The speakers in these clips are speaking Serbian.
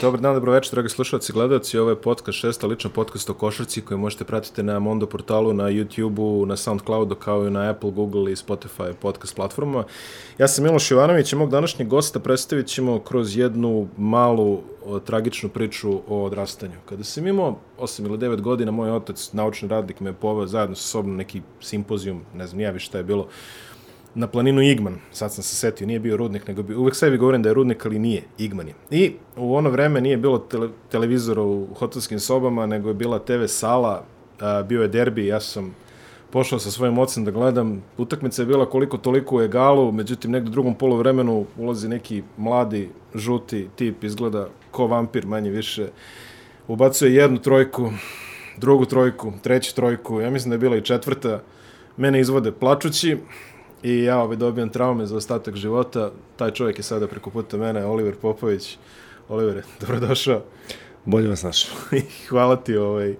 Dobar dan, dobro večer, dragi slušalci i gledalci. Ovo je podcast, šesta lična podcast o košarci koji možete pratiti na Mondo portalu, na YouTube-u, na Soundcloudu, kao i na Apple, Google i Spotify podcast platformama. Ja sam Miloš Jovanović i mog današnjeg gosta predstavit ćemo kroz jednu malu o, tragičnu priču o odrastanju. Kada sam imao 8 ili 9 godina, moj otac, naučni radnik, me je poveo zajedno sa sobom neki simpozijum, ne znam, nije više šta je bilo, na planinu Igman, sad sam se setio, nije bio rudnik, nego bi, uvek sebi govorim da je rudnik, ali nije, Igman je. I u ono vreme nije bilo tele, televizora u hotelskim sobama, nego je bila TV sala, a, bio je derbi, ja sam pošao sa svojim ocem da gledam, utakmica je bila koliko toliko u egalu, međutim negde u drugom polovremenu ulazi neki mladi, žuti tip, izgleda ko vampir manje više, ubacuje jednu trojku, drugu trojku, treću trojku, ja mislim da je bila i četvrta, mene izvode plačući, i ja ovaj dobijam traume za ostatak života. Taj čovjek je sada preko puta mene, Oliver Popović. Olivere, dobrodošao. Bolje vas našao. hvala ti, ovaj,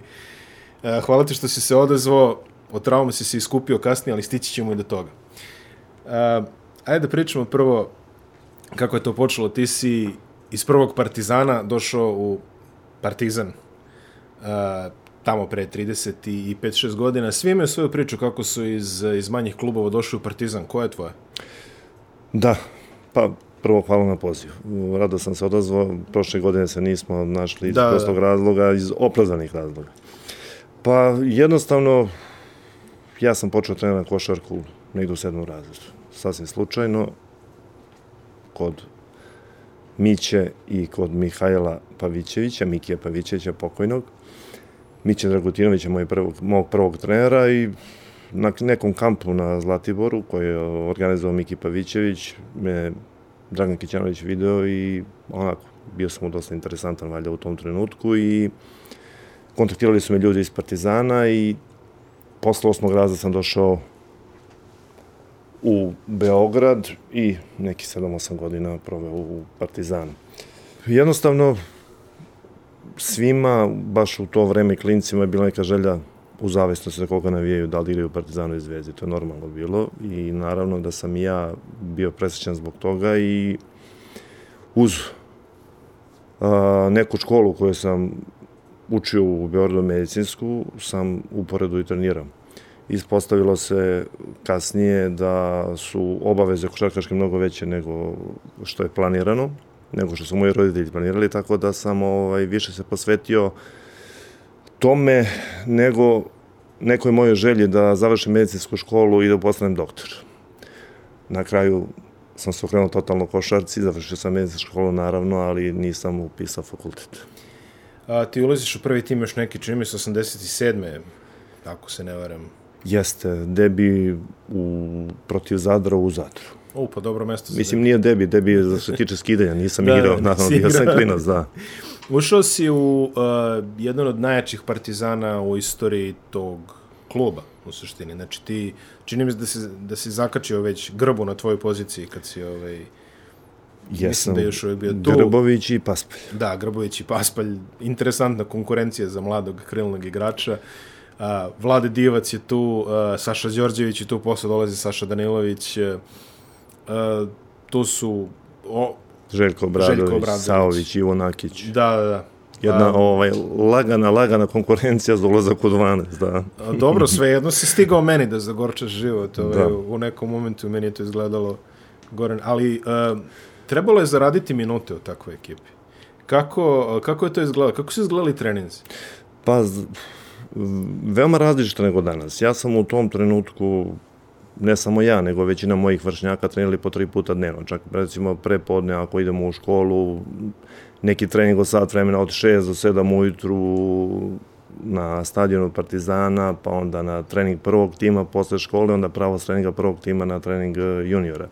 e, hvala ti što si se odazvao, o traume si se iskupio kasnije, ali stići ćemo i do toga. Uh, ajde da pričamo prvo kako je to počelo. Ti si iz prvog Partizana došao u Partizan. Uh, tamo pre 35-6 godina. Svi imaju svoju priču kako su iz, iz manjih klubova došli u Partizan. Koja je tvoja? Da, pa prvo hvala na poziv. Rado sam se odazvao, prošle godine se nismo našli iz da, prostog da. razloga, iz opravdanih razloga. Pa jednostavno, ja sam počeo trenera košarku negde u sedmom razredu. Sasvim slučajno, kod Miće i kod Mihajla Pavićevića, Mikija Pavićevića, pokojnog, Miće Dragutinovića, moj prvog, mog prvog trenera i na nekom kampu na Zlatiboru koji je organizovao Miki Pavićević, me Dragan Kićanović video i onako, bio sam mu dosta interesantan valjda u tom trenutku i kontaktirali su me ljudi iz Partizana i posle osmog raza sam došao u Beograd i neki 7-8 godina proveo u Partizanu. Jednostavno, svima, baš u to vreme klincima je bila neka želja u zavisnosti za koga navijaju, da li igraju Partizanu i Zvezdi, to je normalno bilo i naravno da sam ja bio presjećan zbog toga i uz a, neku školu koju sam učio u Beogradu medicinsku, sam uporedu i trenirao. Ispostavilo se kasnije da su obaveze košarkaške mnogo veće nego što je planirano, nego što su moji roditelji planirali, tako da sam ovaj, više se posvetio tome nego nekoj moje želji da završim medicinsku školu i da postanem doktor. Na kraju sam se okrenuo totalno košarci, završio sam medicinsku školu naravno, ali nisam upisao fakultet. A, ti ulaziš u prvi tim još neki, čini mi se 87. ako se ne varam. Jeste, debi u, protiv Zadra u Zadru. O, pa dobro mesto. Mislim, nije debi, debi je za se tiče skidanja, nisam da, igrao, naravno, bio sam klinac, da. Ušao si u uh, jedan od najjačih partizana u istoriji tog kluba, u suštini. Znači, ti, čini mi se da si, da si zakačio već grbu na tvojoj poziciji kad si ovaj, Jesam, da je još uvijek bio tu. Grbović i Paspalj. Da, Grbović i Paspalj. Interesantna konkurencija za mladog krilnog igrača. Uh, Vlade Divac je tu, uh, Saša Đorđević je tu, posle dolazi Saša Danilović. Uh, Uh, to su o, Željko Obradović, Željko Obradović, Saović, Ivo Nakić. Da, da, da. Jedna ovaj, lagana, lagana konkurencija za ulazak u 12, da. Dobro, sve jedno si stigao meni da zagorčaš život. Ovaj, da. U nekom momentu meni je to izgledalo goren. Ali uh, trebalo je zaraditi minute u takvoj ekipi. Kako, kako je to izgledalo? Kako su izgledali treninzi? Pa, veoma različito nego danas. Ja sam u tom trenutku ne samo ja, nego većina mojih vršnjaka trenirali po tri puta dnevno. Čak recimo pre podne ako idemo u školu, neki trening od sat vremena od 6 do 7 ujutru na stadionu Partizana, pa onda na trening prvog tima posle škole, onda pravo s treninga prvog tima na trening e, juniora.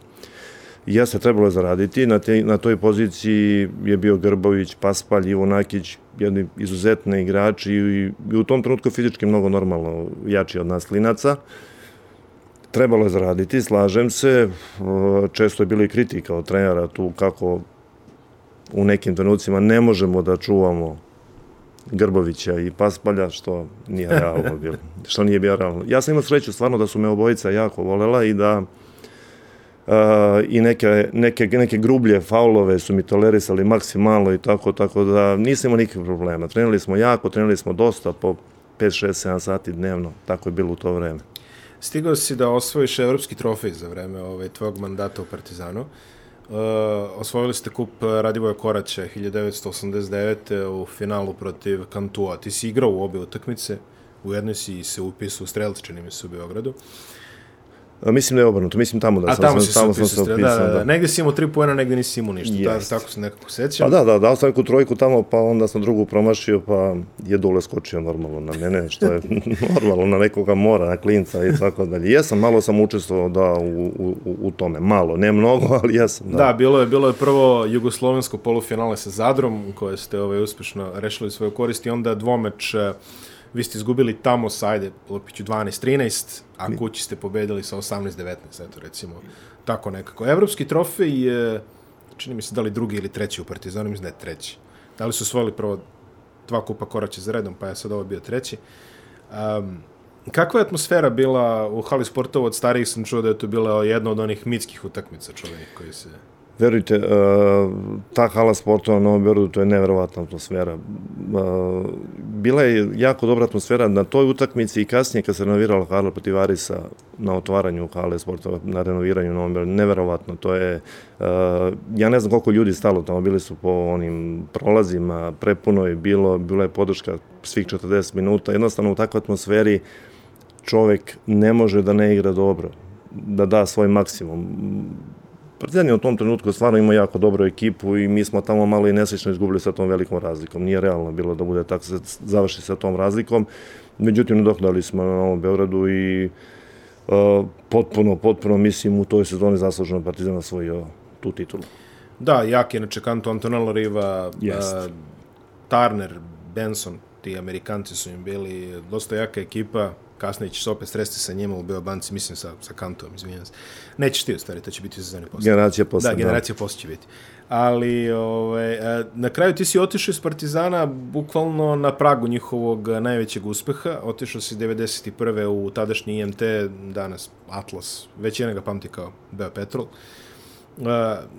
I se trebalo zaraditi, na, te, na toj poziciji je bio Grbović, Paspalj, Ivo Nakić, jedni izuzetni igrači i, i u tom trenutku fizički mnogo normalno jači od nas klinaca. Uh, trebalo je zaraditi, slažem se, često je bilo i kritika od trenera tu kako u nekim trenucima ne možemo da čuvamo Grbovića i Paspalja, što nije realno bilo. Što nije bio realno. Ja sam imao sreću stvarno da su me obojica jako volela i da Uh, i neke, neke, neke grublje faulove su mi tolerisali maksimalno i tako, tako da nisam imao nikakvih problema. Trenirali smo jako, trenirali smo dosta po 5, 6, 7 sati dnevno, tako je bilo u to vreme. Stigao si da osvojiš evropski trofej za vreme ovaj, tvojeg mandata u Partizanu. Uh, osvojili ste kup Radivoja Koraća 1989. u finalu protiv Kantua. Ti si igrao u obe utakmice, u jednoj si se upisao u strelci, čini mi se u Beogradu. Uh, mislim da je obrnuto, mislim tamo da A sam, tamo sam, tamo sam se upisao, da, upisao, da, da. Negde si imao tri pojena, negde nisi imao ništa. Da, Jest. tako se nekako sećam. Pa da, da, dao sam neku trojku tamo, pa onda sam drugu promašio, pa je dole skočio normalno na mene, što je normalno na nekoga mora, na klinca i tako dalje. Jesam, malo sam učestvovao da u, u, u tome, malo, ne mnogo, ali jesam. Da, Da, bilo je bilo je prvo jugoslovensko polufinale sa Zadrom, koje ste ovaj uspešno rešili svoju korist i onda dvomeč eh, vi ste izgubili tamo sa, ajde, Lupiću 12-13, a kući ste pobedili sa 18-19, eto recimo, tako nekako. Evropski trofej je, čini mi se da li drugi ili treći u Partizanu, mislim da je treći. Da li su osvojili prvo dva kupa koraće za redom, pa je sad ovo bio treći. Um, kakva je atmosfera bila u hali sportova od starijih sam čuo da je to bila jedna od onih mitskih utakmica čuvenih koji se... Verujte, uh, ta hala sportova na Novom Beogradu, to je neverovatna atmosfera. Uh, bila je jako dobra atmosfera na toj utakmici i kasnije kad se renovirala hala protiv Arisa na otvaranju hale sportova, na renoviranju u Novom Beogradu. Neverovatno, to je, uh, ja ne znam koliko ljudi stalo tamo, bili su po onim prolazima, prepuno je bilo, bila je podrška svih 40 minuta. Jednostavno u takvoj atmosferi čovek ne može da ne igra dobro, da da svoj maksimum Partizan je u tom trenutku stvarno imao jako dobru ekipu i mi smo tamo malo i nesrećno izgubili sa tom velikom razlikom. Nije realno bilo da bude tako, se završi sa tom razlikom. Međutim, nadoknali smo na Novom Beogradu i uh, potpuno, potpuno mislim u toj sezoni zasluženo Partizan osvojio tu titulu. Da, jak je inače Kanto Antonello Riva, Jest. uh, Turner, Benson, ti Amerikanci su im bili dosta jaka ekipa, kasnije će se opet sresti sa njima u Beobanci, mislim sa, sa Kantom, izvinjam se. Nećeš ti u stvari, to će biti sezoni posle. Generacija posle, Da, generacija da. posle će biti. Ali ove, e, na kraju ti si otišao iz Partizana bukvalno na pragu njihovog najvećeg uspeha. Otišao si 91. u tadašnji IMT, danas Atlas, većina ga pamti kao Beopetrol. Uh,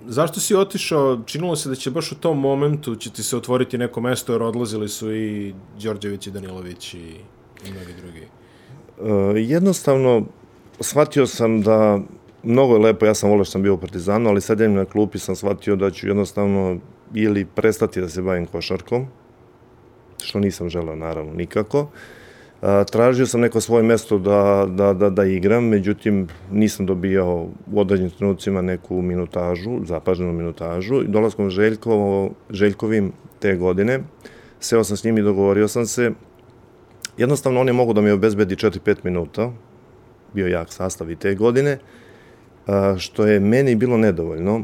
zašto si otišao? Činilo se da će baš u tom momentu će ti se otvoriti neko mesto, jer odlazili su i Đorđević i Danilović i mnogi drugi. Uh, jednostavno, shvatio sam da mnogo je lepo, ja sam volio što sam bio u Partizanu, ali sad na klupi sam shvatio da ću jednostavno ili prestati da se bavim košarkom, što nisam želeo naravno nikako. A, tražio sam neko svoje mesto da, da, da, da igram, međutim nisam dobijao u određenim trenucima neku minutažu, zapaženu minutažu. Dolaskom Željko, Željkovim te godine, seo sam s njim i dogovorio sam se, jednostavno on je mogu da mi obezbedi 4-5 minuta, bio jak sastav i te godine, što je meni bilo nedovoljno.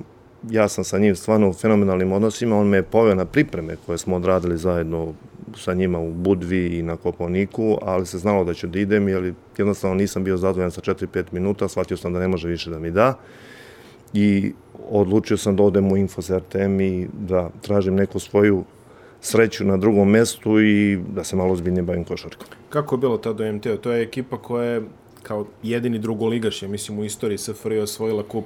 Ja sam sa njim stvarno u fenomenalnim odnosima, on me je poveo na pripreme koje smo odradili zajedno sa njima u Budvi i na Koponiku, ali se znalo da ću da idem, jer jednostavno nisam bio zadovoljan sa 4-5 minuta, shvatio sam da ne može više da mi da i odlučio sam da odem u Infos RTM i da tražim neku svoju sreću na drugom mestu i da se malo zbiljnije bavim košarkom. Kako je bilo tada u MT-u? To je ekipa koja je kao jedini drugoligaš, ja mislim, u istoriji SFRJ osvojila kup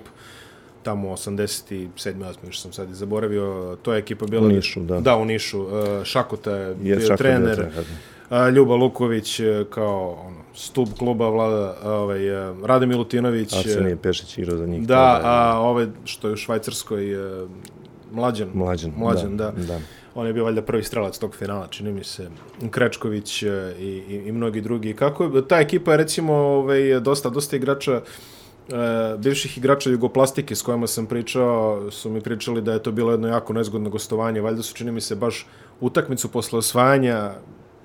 tamo 87. 8. što sam sad i zaboravio, to je ekipa bila... U Nišu, da. Da, u Nišu. Uh, Šakota je Je bio Šakota trener. trener, Uh, Ljuba Luković uh, kao ono, stub kluba vlada, ovaj, uh, Rade Milutinović. Arsenije Pešić igrao za njih. Da, tada, a ovaj što je u Švajcarskoj Mlađan. Mlađan, Mlađan, da. da. da. On je bio valjda prvi strelac tog finala, čini mi se. Krečković e, i, i, i mnogi drugi. Kako je, ta ekipa je recimo ovaj, dosta, dosta igrača e, bivših igrača Jugoplastike s kojima sam pričao, su mi pričali da je to bilo jedno jako nezgodno gostovanje. Valjda su, čini mi se, baš utakmicu posle osvajanja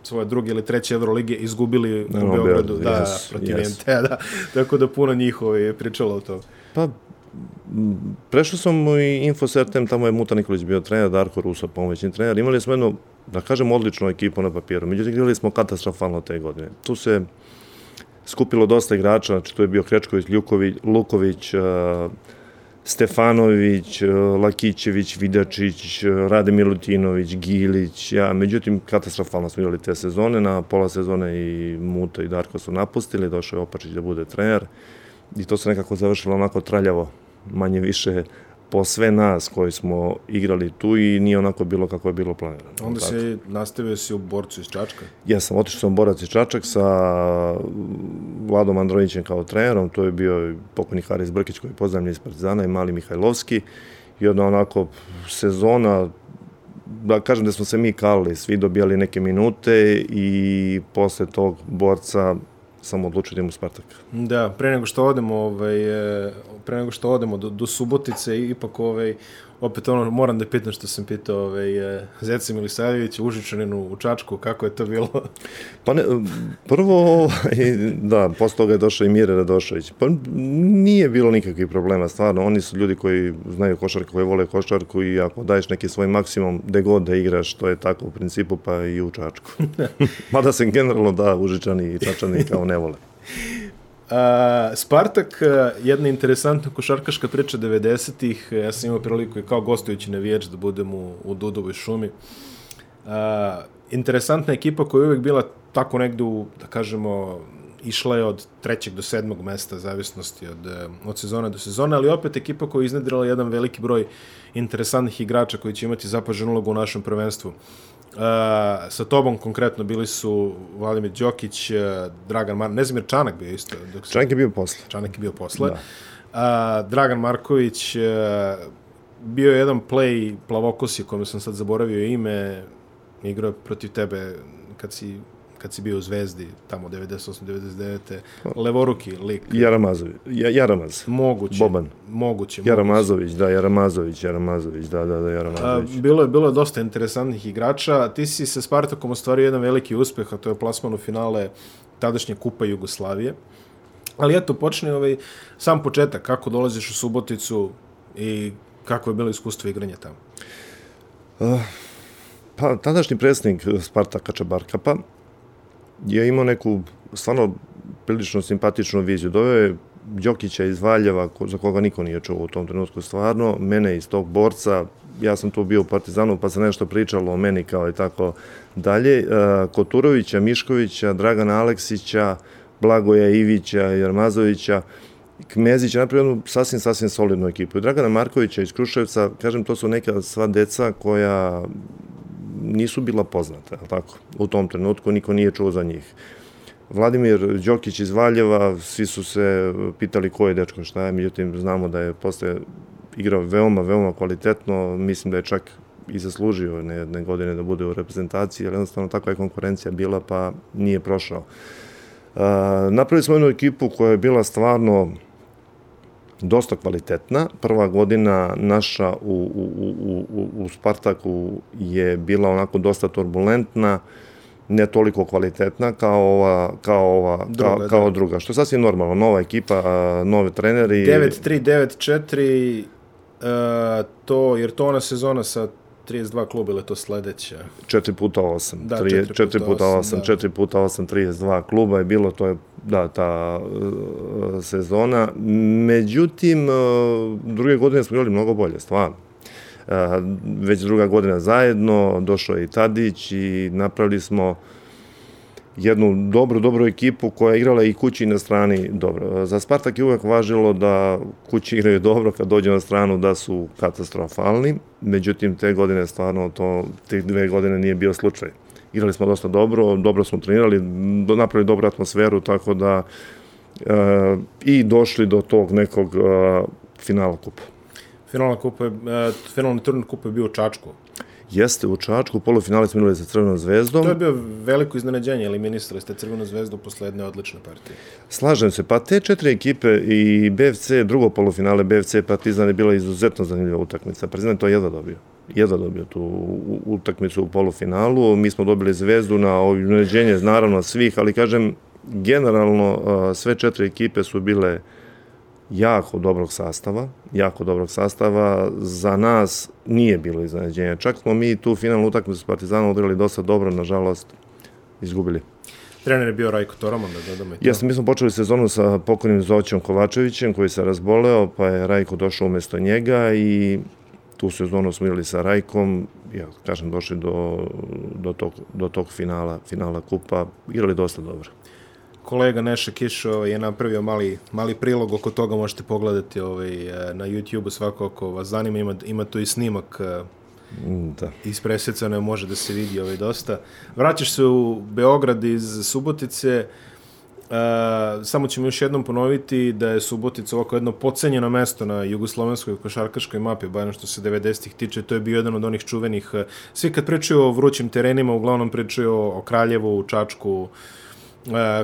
svoje druge ili treće Evrolige izgubili No, u Beogradu, da, protiv yes. MT-a, da. Tako da puno njihove je pričalo o to. Pa, prešao sam u Infosertem, tamo je Muta Nikolić bio trener, Darko Rusa pomoćni trener. Imali smo jednu, da kažem, odličnu ekipu na papiru. Međutim, igrali smo katastrofalno te godine. Tu se skupilo dosta igrača, znači tu je bio Krečković, Ljuković, Luković, uh, Stefanović, uh, Lakićević, Vidačić, uh, Rade Milutinović, Gilić, ja, međutim, katastrofalno smo igrali te sezone, na pola sezone i Muta i Darko su napustili, došao je Opačić da bude trener i to se nekako završilo onako traljavo manje više po sve nas koji smo igrali tu i nije onako bilo kako je bilo planirano. Onda se nastavio si u borcu iz Čačka? Ja sam otišao sam borac iz Čačak sa Vladom Androvićem kao trenerom, to je bio pokojni Haris Brkić koji je pozdravljen iz Partizana i Mali Mihajlovski. I onda onako sezona, da kažem da smo se mi kalili, svi dobijali neke minute i posle tog borca sam odlučio da imam Spartak. Da, pre nego što odemo, ovaj, e, pre nego što odemo do, do Subotice, ipak ovaj, opet ono, moram da pitam što sam pitao ovaj, e, Zeca Milisavljević, Užičaninu u Čačku, kako je to bilo? Pa ne, prvo, ovaj, da, posle toga je došao i Mire Radošević. Pa nije bilo nikakvih problema, stvarno, oni su ljudi koji znaju košarku, koji vole košarku i ako daješ neki svoj maksimum, gde god da igraš, to je tako u principu, pa i u Čačku. Mada se generalno da, Užičani i Čačani kao ne vole. A, Spartak, jedna interesantna košarkaška priča 90-ih, ja sam imao priliku i kao gostujući navijač da budem u, u Dudovoj šumi. A, interesantna ekipa koja je uvek bila tako negde da kažemo, išla je od trećeg do sedmog mesta, zavisnosti od, od sezone do sezone, ali opet ekipa koja je iznadrala jedan veliki broj interesantnih igrača koji će imati zapaženu ulogu u našem prvenstvu. Uh, sa tobom konkretno bili su Vladimir Đokić, uh, Dragan Mar... Nezimir Čanak bio isto. Dok se... Čanak je bio posle. Čanak je bio posle. Da. Uh, Dragan Marković, uh, bio je jedan play plavokosi, kome sam sad zaboravio ime, igrao protiv tebe kad si kad si bio u Zvezdi, tamo 98-99. Levoruki lik. Jaramazović. Ja, Jaramaz. Moguće. Boban. Moguće. Jaramazović, da, Jaramazović, Jaramazović, da, da, da, Jaramazović. A, bilo je, bilo je dosta interesantnih igrača. Ti si sa Spartakom ostvario jedan veliki uspeh, a to je plasman u finale tadašnje Kupa Jugoslavije. Ali eto, počne ovaj, sam početak, kako dolaziš u Suboticu i kako je bilo iskustvo igranja tamo? Uh, pa, tadašnji predsjednik Spartaka Čabarka, pa je imao neku stvarno prilično simpatičnu viziju. Doveo je Đokića iz Valjeva, za koga niko nije čuo u tom trenutku stvarno, mene iz tog borca, ja sam tu bio u Partizanu, pa se nešto pričalo o meni kao i tako dalje. E, Koturovića, Miškovića, Dragana Aleksića, Blagoja Ivića, Jarmazovića, Kmezić je napravio jednu sasvim, sasvim solidnu ekipu. I Dragana Markovića iz Kruševca, kažem, to su neka sva deca koja nisu bila poznata, tako? U tom trenutku niko nije čuo za njih. Vladimir Đokić iz Valjeva, svi su se pitali ko je dečko šta je, međutim znamo da je posle igrao veoma, veoma kvalitetno, mislim da je čak i zaslužio ne jedne godine da bude u reprezentaciji, ali jednostavno takva je konkurencija bila pa nije prošao. Uh, napravili smo jednu ekipu koja je bila stvarno dosta kvalitetna. Prva godina naša u, u, u, u, u Spartaku je bila onako dosta turbulentna, ne toliko kvalitetna kao ova, kao ova, druga, kao, kao da. druga, što je sasvim normalno, nova ekipa, nove treneri. 9-3, 9-4, uh, to, jer to ona sezona sa 32 kluba ili to sledeća? 4 puta 8. Da, 4, 4 puta 8, 4 da. puta 8, 32 kluba je bilo, to je da, ta uh, sezona. Međutim, uh, druge godine smo igrali mnogo bolje, stvarno. Uh, već druga godina zajedno, došao je i Tadić i napravili smo uh, jednu dobru, dobru ekipu koja je igrala i kući i na strani dobro. Za Spartak je uvek važilo da kući igraju dobro kad dođe na stranu da su katastrofalni, međutim te godine stvarno to, te dve godine nije bio slučaj. Igrali smo dosta dobro, dobro smo trenirali, napravili dobru atmosferu, tako da e, i došli do tog nekog e, finala kupa. Finalna kupa, e, finalni turnir kupa je bio u Čačku. Jeste, u Čačku, polufinale smo igrali sa Crvenom zvezdom. To je bio veliko iznenađenje, eliminisali ste Crvenu zvezdu posle jedne odlične partije. Slažem se, pa te četiri ekipe i BFC, drugo polufinale BFC Partizan je bila izuzetno zanimljiva utakmica. Partizan je to jedva dobio. Jedva dobio tu utakmicu u polufinalu. Mi smo dobili zvezdu na iznenađenje, naravno, svih, ali kažem, generalno sve četiri ekipe su bile jako dobrog sastava, jako dobrog sastava. Za nas nije bilo iznenađenja. Čak smo mi tu finalnu utakmicu s Partizanom odigrali dosta dobro, nažalost, izgubili. Trener je bio Rajko Toraman, da dodamo i to. Jesam, mi smo počeli sezonu sa pokojnim Zoćom Kovačevićem, koji se razboleo, pa je Rajko došao umesto njega i tu sezonu smo igrali sa Rajkom, ja kažem, došli do, do, tog, do tog finala, finala kupa, igrali dosta dobro. Kolega Neša Kiš ovaj, je napravio mali, mali prilog oko toga, možete pogledati ovaj, e, na YouTube-u svako ako vas zanima, ima, ima tu i snimak e, da. ispresjecano može da se vidi ovaj dosta. Vraćaš se u Beograd iz Subotice, Uh, samo ćemo još jednom ponoviti da je Subotica ovako jedno pocenjeno mesto na jugoslovenskoj košarkaškoj mapi, bar što se 90-ih tiče, to je bio jedan od onih čuvenih, svi kad pričaju o vrućim terenima, uglavnom pričaju o Kraljevu, Čačku, uh,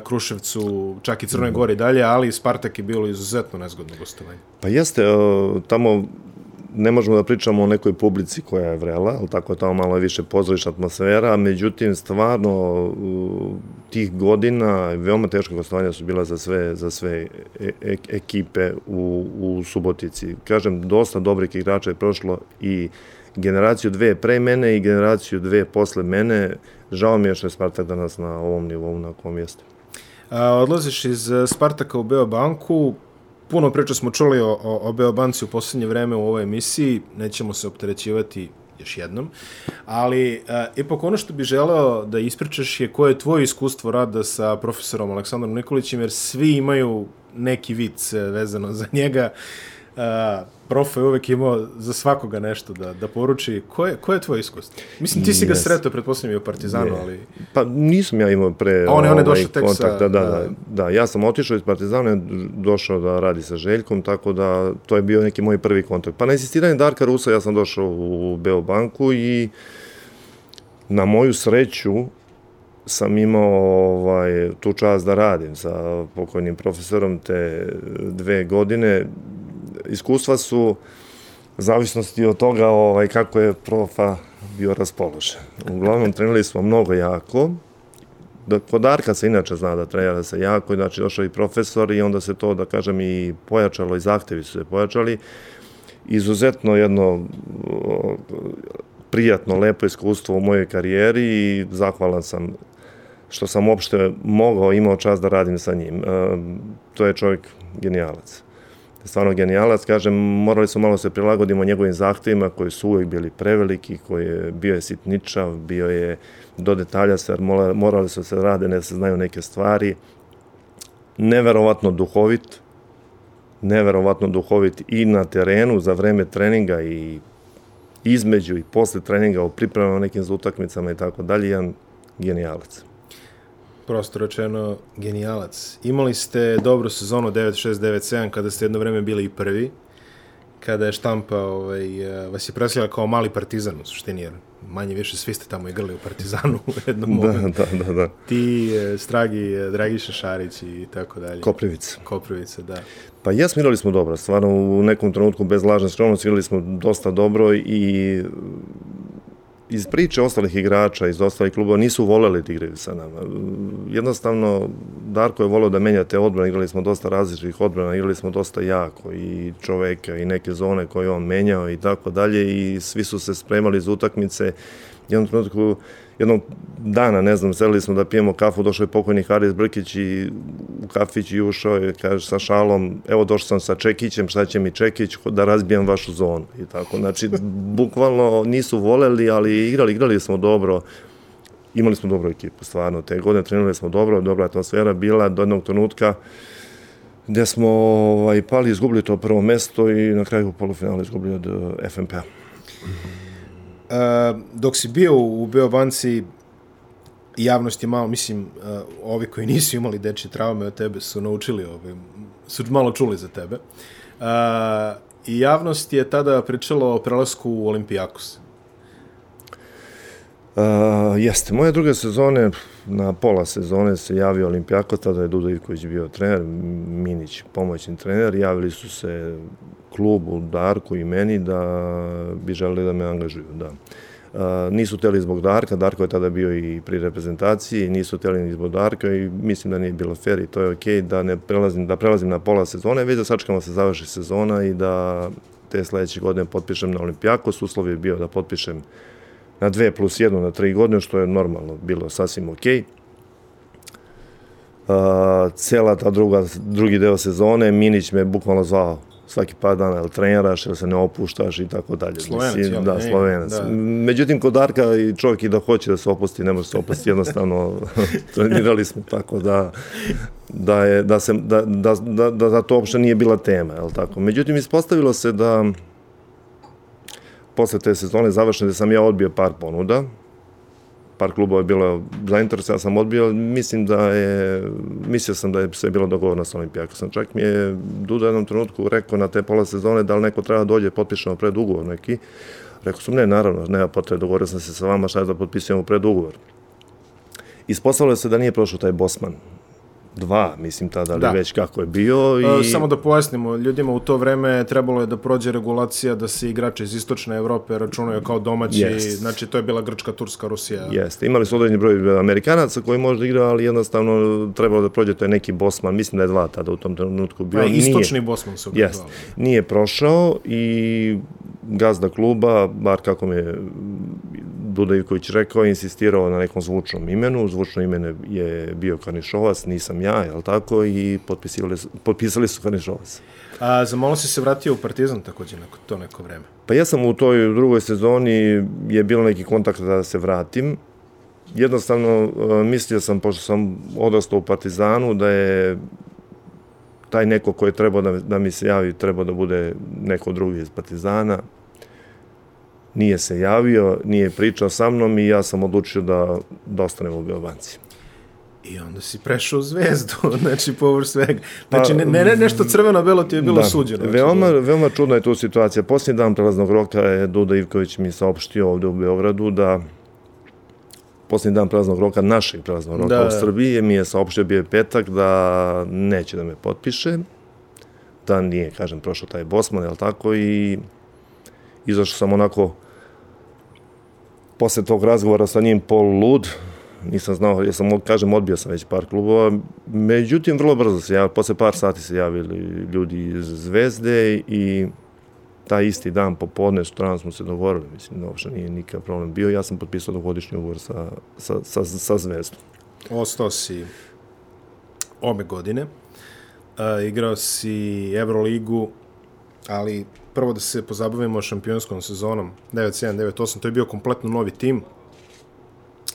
Kruševcu, čak i Crnoj Gori dalje, ali Spartak je bilo izuzetno nezgodno gostovanje. Pa jeste, uh, tamo ne možemo da pričamo o nekoj publici koja je vrela, ali tako je tamo malo više pozorišna atmosfera, međutim, stvarno, tih godina veoma teška gostovanja su bila za sve, za sve e e ekipe u, u Subotici. Kažem, dosta dobrih igrača je prošlo i generaciju dve pre mene i generaciju dve posle mene. Žao mi je što je Spartak danas na ovom nivou na kom jeste. A, odlaziš iz Spartaka u Beobanku, puno priča smo čuli o, o, o Beobanci u poslednje vreme u ovoj emisiji, nećemo se opterećivati još jednom, ali uh, ipak ono što bi želeo da ispričaš je koje je tvoje iskustvo rada sa profesorom Aleksandrom Nikolićem, jer svi imaju neki vic e, vezano za njega. Uh, prof je uvek imao za svakoga nešto da, da poruči. Ko je, ko je tvoj iskustvo? Mislim, ti si ga yes. sretao, pretpostavljam, i u Partizanu, ne. ali... Pa nisam ja imao pre... A on je, on je ovaj, došao tek kontakt, sa... Da, da, da, da, ja sam otišao iz Partizana, došao da radi sa Željkom, tako da to je bio neki moj prvi kontakt. Pa na insistiranje Darka Rusa ja sam došao u Beobanku i na moju sreću sam imao ovaj, tu čast da radim sa pokojnim profesorom te dve godine iskustva su zavisnosti od toga ovaj, kako je profa bio raspoložen. Uglavnom, trenili smo mnogo jako, da, kod Arka se inače zna da trenira se jako, znači došao i profesor i onda se to, da kažem, i pojačalo i zahtevi su se pojačali. Izuzetno jedno prijatno, lepo iskustvo u mojoj karijeri i zahvalan sam što sam uopšte mogao, imao čas da radim sa njim. E, to je čovjek genijalac stvarno genijalac, kažem, morali smo malo se prilagodimo njegovim zahtevima koji su uvek bili preveliki, koji je bio je sitničav, bio je do detalja se, morali su se rade, ne se znaju neke stvari, neverovatno duhovit, neverovatno duhovit i na terenu za vreme treninga i između i posle treninga u pripremama nekim za utakmicama i tako dalje, jedan genijalac prosto rečeno, genijalac. Imali ste dobru sezonu 9-6-9-7 kada ste jedno vreme bili i prvi, kada je štampa ovaj, eh, vas je predstavljala kao mali partizan u suštini, jer manje više svi ste tamo igrali u Partizanu u jednom da, momentu. Da, da, da. Ti, eh, Stragi, eh, Dragiša Šarić i tako dalje. Koprivica. Koprivica, da. Pa jesmo igrali smo dobro, stvarno u nekom trenutku bez lažne skromnosti igrali smo dosta dobro i iz priče ostalih igrača, iz ostalih klubova, nisu voleli da igraju sa nama. Jednostavno, Darko je volio da menja te odbrane, igrali smo dosta različitih odbrana, igrali smo dosta jako i čoveka i neke zone koje on menjao i tako dalje i svi su se spremali za utakmice. Jednom trenutku jednog dana, ne znam, selili smo da pijemo kafu, došao je pokojni Haris Brkić i u kafić i ušao je, kaže, sa šalom, evo došao sam sa Čekićem, šta će mi Čekić, da razbijam vašu zonu i tako. Znači, bukvalno nisu voleli, ali igrali, igrali smo dobro, imali smo dobru ekipu, stvarno, te godine trenirali smo dobro, dobra atmosfera bila do jednog trenutka gde smo ovaj, pali, izgubili to prvo mesto i na kraju u polufinalu izgubili od FNP-a. Uh, dok si bio u Beobanci, javnost je malo, mislim, uh, ovi koji nisu imali dečje traume od tebe su naučili, ovaj, su malo čuli za tebe. Uh, I javnost je tada pričala o prelasku u Olimpijakos. Uh, jeste, moje druge sezone, na pola sezone se javio Olimpijakos, tada je Ivković bio trener, Minić pomoćni trener, javili su se klubu, Darku i meni da bi želeli da me angažuju, da. Uh, nisu teli zbog Darka, Darko je tada bio i pri reprezentaciji, nisu teli ni zbog Darka i mislim da nije bilo fair i to je okej okay, da ne prelazim, da prelazim na pola sezone, već da sačekamo se završi sezona i da te sledeće godine potpišem na Olimpijakos, uslov je bio da potpišem na 2 plus 1 na 3 godine, što je normalno bilo sasvim okej. Okay. Uh, cela ta druga, drugi deo sezone, Minić me bukvalno zvao svaki par dana ili treniraš ili se ne opuštaš i tako dalje. Slovenac, Mislim, jel? Da, Ne, slovenac. da. Međutim, kod Darka i čovjek i da hoće da se opusti, ne može se opustiti, jednostavno trenirali smo tako da da je da se da, da, da, da, to uopšte nije bila tema, je tako? Međutim ispostavilo se da posle te sezone završene da sam ja odbio par ponuda, par klubova je bilo zainteresovan, ja sam odbio, mislim da je, mislio sam da je sve bilo dogovorno sa Olimpijakosom. Čak mi je Duda u jednom trenutku rekao na te pola sezone da li neko treba da dođe, potpišemo predugovor neki. Rekao sam, ne, naravno, nema potrebe, dogovorio sam se sa vama, šta je da potpisujemo predugovor. Ispostavilo se da nije prošao taj Bosman. Dva, mislim tada, ali Da. već kako je bio. E, I... Samo da pojasnimo, ljudima u to vreme trebalo je da prođe regulacija da se igrači iz istočne Evrope računaju kao domaći, Jest. znači to je bila Grčka, Turska, Rusija. Jeste, imali su određeni broj Amerikanaca koji možda igra, ali jednostavno trebalo da prođe, to je neki Bosman, mislim da je dva tada u tom trenutku bio. Pa, Nije- istočni Bosman su ga zvali. Nije prošao i gazda kluba, bar kako mi je Duda Ivković rekao, insistirao na nekom zvučnom imenu. Zvučno ime je bio Karnišovac, nisam ja, jel tako? I potpisali, potpisali su Karnišovac. A za malo si se vratio u Partizan takođe neko, to neko vreme. Pa ja sam u toj drugoj sezoni, je bilo neki kontakt da se vratim. Jednostavno, e, mislio sam, pošto sam odrastao u Partizanu, da je taj neko koji je trebao da, da mi se javi, trebao da bude neko drugi iz Partizana. Nije se javio, nije pričao sa mnom i ja sam odlučio da, da ostanem u Beobanci. I onda si prešao u zvezdu, znači površ svega. Znači, ne, ne, ne nešto crveno-belo ti je bilo suđeno. znači, Veoma, veoma čudna je tu situacija. Posljednji dan prelaznog roka je Duda Ivković mi saopštio ovde u Beogradu da posljednji dan prelaznog roka, našeg prelaznog roka Da. u Srbiji, mi je saopštio bio je petak da neće da me potpiše, da nije, kažem, prošao taj Bosman, jel tako, i izašao sam onako posle tog razgovora sa njim pol lud, nisam znao, ja sam, kažem, odbio sam već par klubova, međutim, vrlo brzo se javili, posle par sati se javili ljudi iz Zvezde i taj isti dan popodne, sutradan smo se dogovorili, mislim da uopšte nije nikakav problem bio, ja sam potpisao dogodišnji ugovor sa, sa, sa, sa Zvezdom. Ostao si ove godine. Uh, igrao si Euroligu, ali prvo da se pozabavimo šampionskom sezonom 9-7, 9-8, to je bio kompletno novi tim.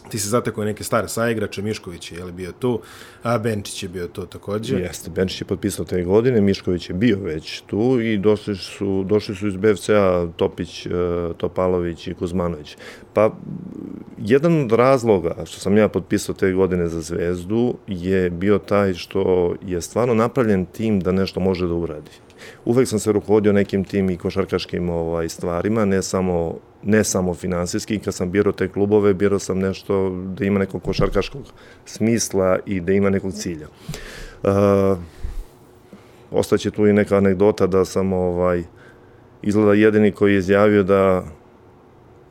Ti se zatekao neke stare saigrače, Mišković je bio tu, a Benčić je bio tu takođe. Jeste, Benčić je potpisao te godine, Mišković je bio već tu i došli su, došli su iz BFC-a Topić, e, Topalović i Kuzmanović. Pa, jedan od razloga što sam ja potpisao te godine za Zvezdu je bio taj što je stvarno napravljen tim da nešto može da uradi. Uvek sam se rukovodio nekim tim i košarkaškim ovaj, stvarima, ne samo, ne samo finansijski. Kad sam birao te klubove, birao sam nešto da ima nekog košarkaškog smisla i da ima nekog cilja. Uh, ostaće tu i neka anegdota da sam ovaj izgleda jedini koji je izjavio da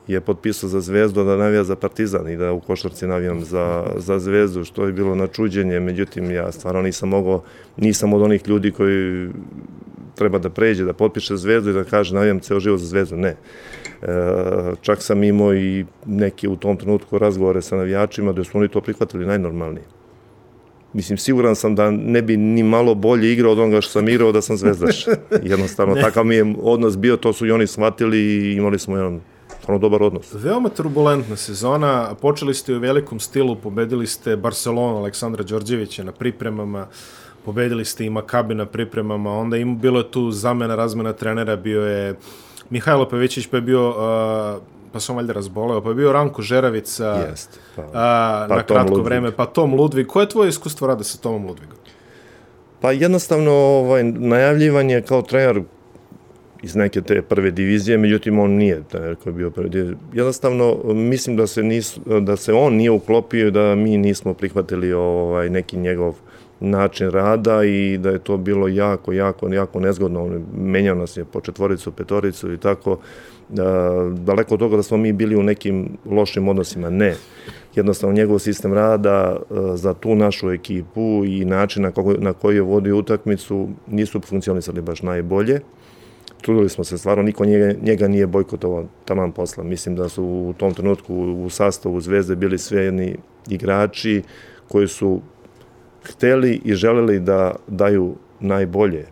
je potpisao za Zvezdu, da navija za Partizan i da u košarci navijam za, za Zvezdu, što je bilo na čuđenje, međutim ja stvarno nisam mogao, nisam od onih ljudi koji treba da pređe, da potpiše Zvezdu i da kaže navijam ceo život za Zvezdu, ne. E, čak sam imao i neke u tom trenutku razgovore sa navijačima da su oni to prihvatili najnormalnije. Mislim, siguran sam da ne bi ni malo bolje igrao od onoga što sam igrao da sam zvezdaš. Jednostavno, takav mi je odnos bio, to su i oni shvatili i imali smo jedan stvarno dobar odnos. Veoma turbulentna sezona, počeli ste u velikom stilu, pobedili ste Barcelonu Aleksandra Đorđevića na pripremama, pobedili ste i Makabi na pripremama, onda im bilo je tu zamena, razmena trenera, bio je Mihajlo Pavićić, pa je bio, uh, pa sam valjda razboleo, pa je bio Ranko Žeravica, Jest, pa. a, Pa na Tom kratko Ludvig. vreme, pa Tom Ludvig. Koje je tvoje iskustvo rada sa Tomom Ludvigom? Pa jednostavno ovaj, najavljivan je kao trener iz neke te prve divizije, međutim on nije trener koji je bio prve divizije. Jednostavno mislim da se, nis, da se on nije uklopio da mi nismo prihvatili ovaj, neki njegov način rada i da je to bilo jako, jako, jako nezgodno. Menjao nas je po četvoricu, petoricu i tako. Da, daleko od toga da smo mi bili u nekim lošim odnosima, ne. Jednostavno njegov sistem rada e, za tu našu ekipu i način na koji je vodio utakmicu nisu funkcionisali baš najbolje. Trudili smo se, stvarno niko njega, njega nije bojkotovao taman posla. Mislim da su u tom trenutku u sastavu Zvezde bili sve jedni igrači koji su hteli i želeli da daju najbolje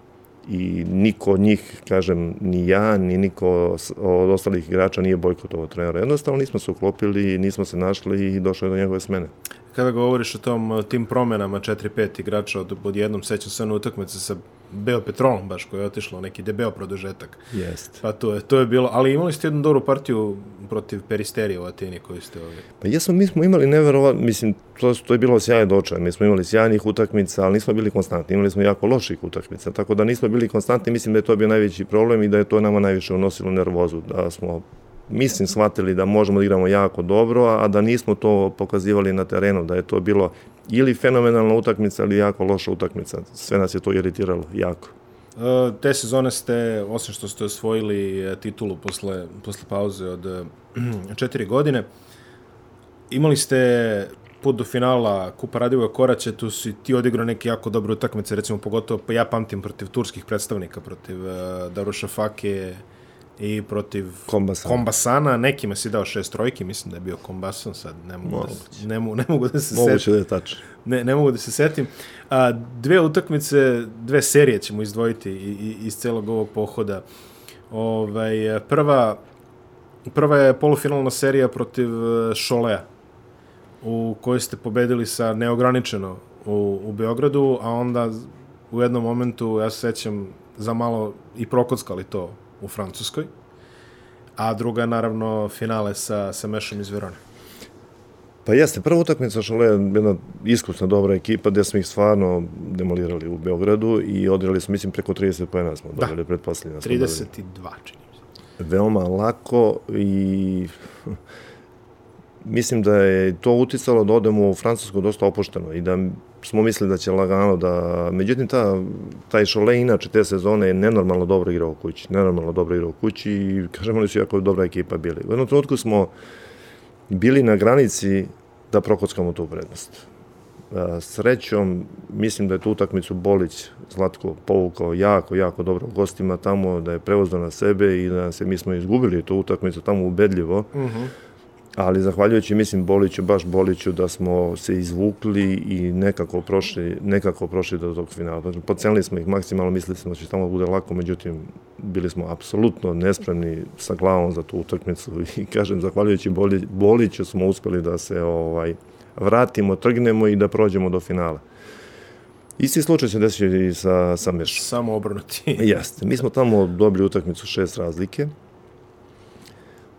i niko od njih, kažem, ni ja, ni niko od ostalih igrača nije bojkotovao trenera. Jednostavno nismo se uklopili, nismo se našli i došlo je do njegove smene. Kada govoriš o tom, tim promenama 4-5 igrača od, jednom, sećam se na utakmice sa Beo Petrolom baš koji je otišlo neki debeo produžetak. Jeste. Pa to je, to je bilo, ali imali ste jednu dobru partiju protiv Peristerije u Atini koju ste ovdje. Pa jesmo, mi smo imali neverovat, mislim, to, to je bilo sjajno dočaj, mi smo imali sjajnih utakmica, ali nismo bili konstantni, imali smo jako loših utakmica, tako da nismo bili konstantni, mislim da je to bio najveći problem i da je to nama najviše unosilo nervozu, da smo mislim, shvatili da možemo da igramo jako dobro, a da nismo to pokazivali na terenu, da je to bilo ili fenomenalna utakmica ili jako loša utakmica. Sve nas je to iritiralo jako. E, te sezone ste, osim što ste osvojili e, titulu posle, posle pauze od e, četiri godine, imali ste put do finala Kupa Radivoja Koraće, tu si ti odigrao neke jako dobre utakmice, recimo pogotovo, pa ja pamtim protiv turskih predstavnika, protiv Daruša Fake, i protiv Kombasana. Kombasana. Nekima si dao šest trojki, mislim da je bio Kombasan, sad ne mogu, da, se, ne, mogu, ne mogu da se Moguće setim. da je tačno. Ne, ne mogu da se setim. A, dve utakmice, dve serije ćemo izdvojiti iz celog ovog pohoda. Ovaj, prva, prva je polufinalna serija protiv e, Šolea, u kojoj ste pobedili sa neograničeno u, u Beogradu, a onda u jednom momentu, ja se sećam, za malo i prokockali to u Francuskoj, a druga naravno finale sa, sa Mešom iz Verone. Pa jeste, prva utakmica Šale je jedna iskusna dobra ekipa gde smo ih stvarno demolirali u Beogradu i odigrali smo, mislim, preko 30 pojena smo dobili da. pretposljednja. 32, čini mi se. Veoma lako i mislim da je to uticalo da odemo u Francusku dosta opušteno i da smo mislili da će lagano da... Međutim, ta, taj Šole inače te sezone je nenormalno dobro igrao u kući. Nenormalno dobro igrao u kući i kažemo li su jako dobra ekipa bili. U jednom trenutku smo bili na granici da prokockamo tu prednost. Srećom, mislim da je tu utakmicu Bolić Zlatko povukao jako, jako dobro gostima tamo, da je prevozdao na sebe i da se mi smo izgubili tu utakmicu tamo ubedljivo. Uh mhm. -huh ali zahvaljujući, mislim, Boliću, baš Boliću, da smo se izvukli i nekako prošli, nekako prošli do tog finala. Znači, pocenili smo ih maksimalno, mislili smo da će tamo bude lako, međutim, bili smo apsolutno nespremni sa glavom za tu utakmicu i, kažem, zahvaljujući Boliću smo uspeli da se ovaj vratimo, trgnemo i da prođemo do finala. Isti slučaj se desio i sa, sa Mešom. Samo obrnuti. Jeste. Mi smo tamo dobili utakmicu šest razlike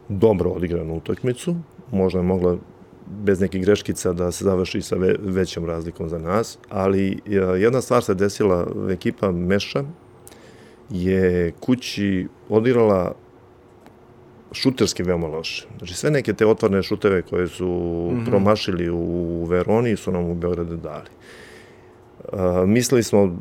dobro odigranu utakmicu, možda je mogla bez nekih greškica da se završi sa ve, većom razlikom za nas, ali jedna stvar se desila, ekipa Meša je kući odigrala šuterski veoma loše. Znači sve neke te otvorne šuteve koje su mm -hmm. promašili u Veroni su nam u Beogradu dali. Uh, mislili smo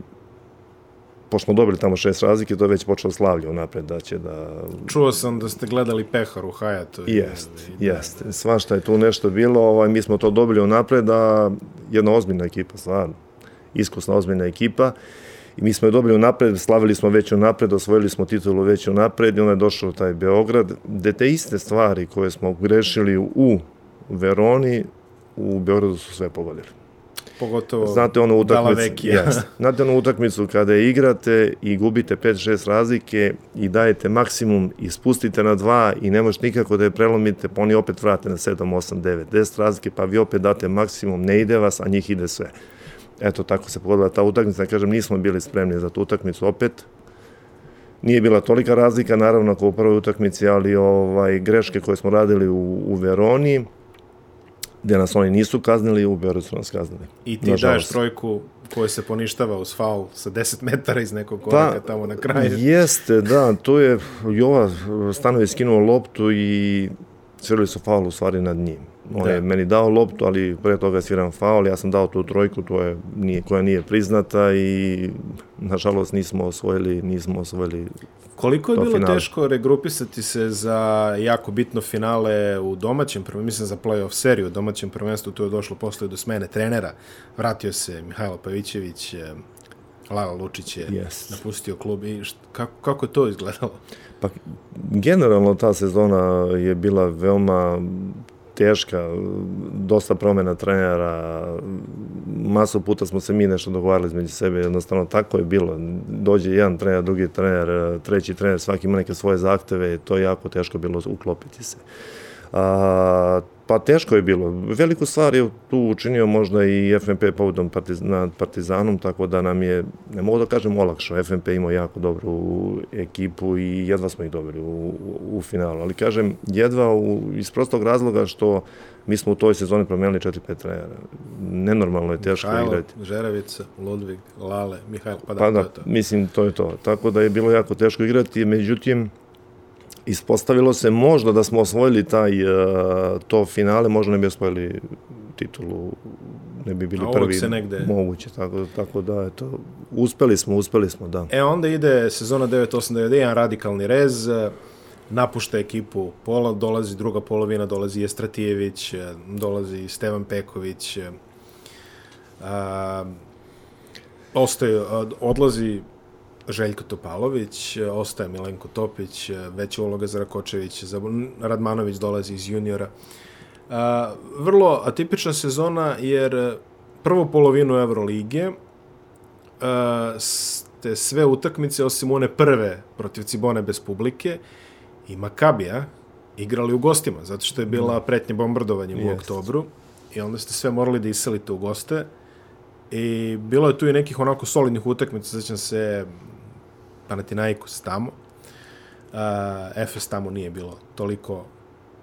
pošto smo dobili tamo šest razlike, to je već počelo slavlje unapred da će da... Čuo sam da ste gledali pehar u Hajatu. Jest, i, jest. Da... Svašta je tu nešto bilo, ovaj, mi smo to dobili unapred, a jedna ozbiljna ekipa, stvarno. Iskusna ozbiljna ekipa. I mi smo je dobili unapred, slavili smo već unapred, osvojili smo titulu već unapred i onda je došao taj Beograd, gde te iste stvari koje smo grešili u Veroni, u Beogradu su sve pogodili pogotovo znate onu utakmicu, yes, znate onu utakmicu kada igrate i gubite 5-6 razlike i dajete maksimum i spustite na 2 i ne možete nikako da je prelomite, pa oni opet vrate na 7, 8, 9, 10 razlike, pa vi opet date maksimum, ne ide vas, a njih ide sve. Eto, tako se pogodila ta utakmica, kažem, nismo bili spremni za tu utakmicu opet, Nije bila tolika razlika, naravno, kao u prvoj utakmici, ali ovaj, greške koje smo radili u, u Veroni, gde nas oni nisu kaznili, u Beogradu su nas kaznili. I ti daješ trojku koja se poništava uz faul sa 10 metara iz nekog koraka pa, tamo na kraju. Jeste, da, to je Jova Stanović skinuo loptu i svirali su faul u stvari nad njim. On da. je meni dao loptu, ali pre toga je sviran faul, ja sam dao tu trojku to je, nije, koja nije priznata i nažalost nismo osvojili, nismo osvojili Koliko je bilo finale. teško regrupisati se za jako bitno finale u domaćem prvenstvu, mislim za play-off seriju u domaćem prvenstvu, tu je došlo posle do smene trenera, vratio se Mihajlo Pavićević, eh, Lala Lučić je yes. napustio klub i št, kako, kako je to izgledalo? Pa generalno ta sezona je bila veoma teška, dosta promena trenera, masu puta smo se mi nešto dogovarali između sebe, jednostavno tako je bilo. Dođe jedan trener, drugi trener, treći trener, svaki ima neke svoje zahteve, to je jako teško bilo uklopiti se. A, pa teško je bilo. Veliku stvar je tu učinio možda i FNP povodom partiz, nad Partizanom, tako da nam je, ne mogu da kažem olakšao, FNP imao jako dobru ekipu i jedva smo ih dobili u, u, finalu. Ali kažem, jedva u, iz prostog razloga što mi smo u toj sezoni promenili 4-5 trenera. Nenormalno je teško Mihajlo, igrati. Žerevica, Ludvig, Lale, Mihajlo, pa da, Pa to da, je to. mislim, to je to. Tako da je bilo jako teško igrati, međutim, ispostavilo se možda da smo osvojili taj, uh, to finale, možda ne bi osvojili titulu, ne bi bili A prvi. se negde- Moguće, tako, tako da, eto, uspeli smo, uspeli smo, da. E, onda ide sezona 9-8-9, jedan radikalni rez, e, napušta ekipu pola, dolazi druga polovina, dolazi Jestratijević, e, dolazi Stevan Peković, e, a, ostaje, odlazi Željko Topalović, e, ostaje Milenko Topić, e, veća uloga za Rakočević, za Radmanović dolazi iz juniora. A, vrlo atipična sezona jer e, prvu polovinu Evrolige ste sve utakmice, osim one prve protiv Cibone bez publike, i Makabija igrali u gostima, zato što je bila pretnja bombardovanjem u Jest. oktobru i onda ste sve morali da iselite u goste i bilo je tu i nekih onako solidnih utakmica, sećam se Panathinaikos tamo, uh, Efes tamo nije bilo toliko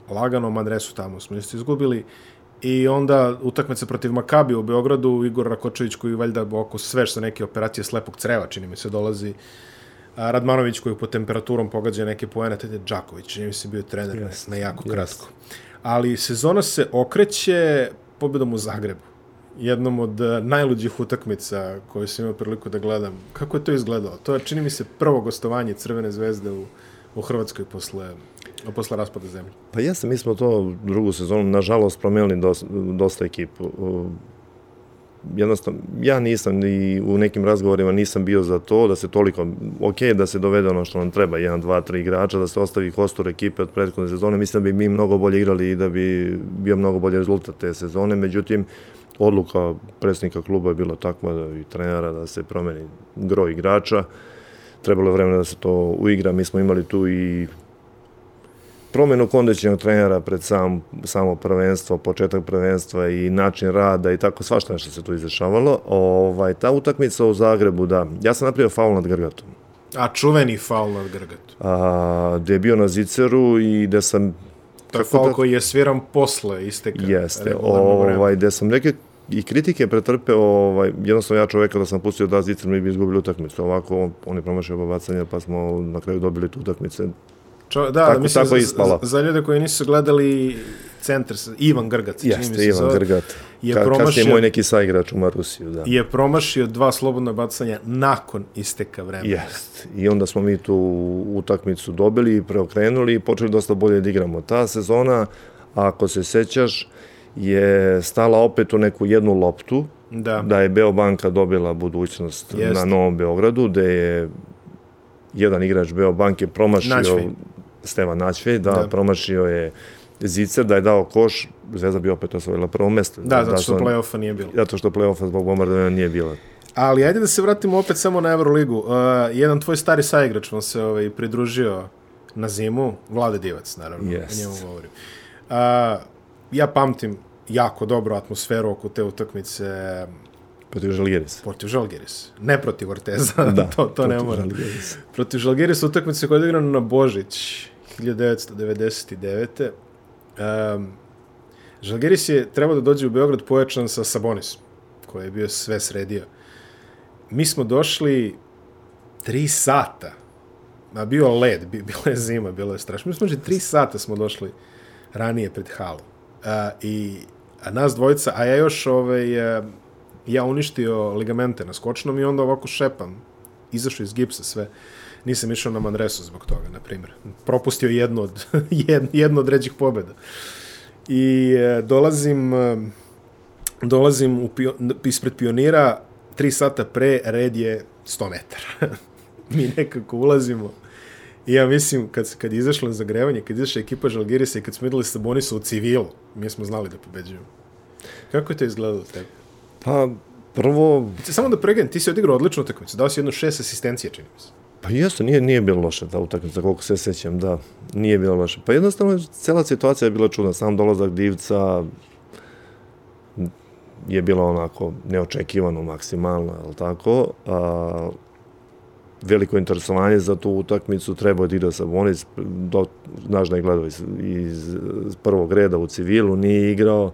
lagano, Madresu tamo smo isto izgubili i onda utakmica protiv Makabi u Beogradu, Igor Rakočević koji valjda oko sveš sa neke operacije slepog creva, čini mi se, dolazi a Radmanović koji po temperaturom pogađa neke poene, tada je Đaković, čini mi se bio trener Jest, na jako jest. kratko. Ali sezona se okreće pobedom u Zagrebu. Jednom od eh, najluđih utakmica koju sam imao priliku da gledam. Kako je to izgledalo? To je, čini mi se, prvo gostovanje Crvene zvezde u, u Hrvatskoj posle, posle raspada zemlje. Pa jeste, mi smo to drugu sezonu, nažalost, promenili dosta, dosta ekipu. Uh, Jednostavno, ja nisam ni u nekim razgovorima nisam bio za to da se toliko, ok, da se dovede ono što nam treba, jedan, dva, tri igrača, da se ostavi kostur ekipe od prethodne sezone, mislim da bi mi mnogo bolje igrali i da bi bio mnogo bolji rezultat te sezone, međutim, odluka predsjednika kluba je bila takva da i trenera da se promeni gro igrača, trebalo je vremena da se to uigra, mi smo imali tu i promenu kondicionog trenera pred sam, samo prvenstvo, početak prvenstva i način rada i tako svašta nešto se tu izdešavalo. Ovaj, ta utakmica u Zagrebu, da, ja sam napravio faul nad Grgatom, A čuveni faul nad Grgatu. a, gde je bio na ziceru i gde sam To je faul da- koji je sviran posle isteka. Jeste, ovaj, gde sam neke i kritike pretrpeo, ovaj, jednostavno ja čoveka da sam pustio da zicer mi bi izgubili utakmicu. Ovako, on, on je promašio oba bacanja, pa smo na kraju dobili tu utakmice. Čo, da, Tako- da, mislim, tako je za, za ljude koji nisu gledali centar, Ivan Grgac, čini mi Jeste, se Ivan zove, Grgat. je Ka, promašio- kasnije moj neki saigrač u Marusiju, da. je promašio dva slobodna bacanja nakon isteka vremena. Jest. I onda smo mi tu utakmicu dobili i preokrenuli i počeli dosta bolje da igramo. Ta sezona, ako se sećaš, je stala opet u neku jednu loptu, Da. da je Beobanka dobila budućnost Jest. na Novom Beogradu, gde je jedan igrač Beobanke promašio Naćvej. Stevan Naćvej, da, Da. promašio je Zicer, da je dao koš, Zvezda bi opet osvojila prvo mesto. Da, zato što su- play-offa nije bilo. Zato što play-offa zbog bombardovanja nije bilo. Ali ajde da se vratimo opet samo na Euroligu. Uh, jedan tvoj stari saigrač vam se ovaj, pridružio na zimu, Vlade Divac, naravno, Jest. o njemu govorim. Uh, ja pamtim jako dobro atmosferu oko te utakmice Protiv Žalgiris. protiv Žalgiris. Ne protiv Orteza, Da, to, to ne mora. Žalgirisa. Protiv Žalgirisa utakmice koja je odigrana na Božić 1999. Um, Žalgiris je trebao da dođe u Beograd pojačan sa Sabonisom, koji je bio sve sredio. Mi smo došli tri sata. A bio led, bi- bila je zima, bilo je strašno. Mi smo došli tri sata smo došli ranije pred halu. A, I a nas dvojica, a ja još ovaj, a, ja uništio ligamente na skočnom i onda ovako šepam. Izašao iz gipsa sve. Nisam išao na Manresu zbog toga, na primjer. Propustio jednu od, jed, jednu od ređih pobjeda. I e, dolazim, e, dolazim u pio, ispred pionira tri sata pre, red je 100 metara. Mi nekako ulazimo. I ja mislim, kad, kad je izašlo zagrevanje, kad je izašla ekipa Žalgirisa i kad smo videli Sabonisa u civilu, mi smo znali da pobeđujemo. Kako je to izgledalo tebi? Pa, Prvo, Samo da pregledam, ti si odigrao odličnu utakmicu, dao si jednu šest asistencije, čini mi se. Pa jeste, nije, nije bilo loše ta utakmica, koliko se sećam, da, nije bilo loše. Pa jednostavno, cela situacija je bila čudna, sam dolazak divca je bilo onako neočekivano maksimalno, je tako? A, veliko interesovanje za tu utakmicu, trebao je da igra Sabonis, do, znaš da je gledao iz, iz prvog reda u civilu, nije igrao,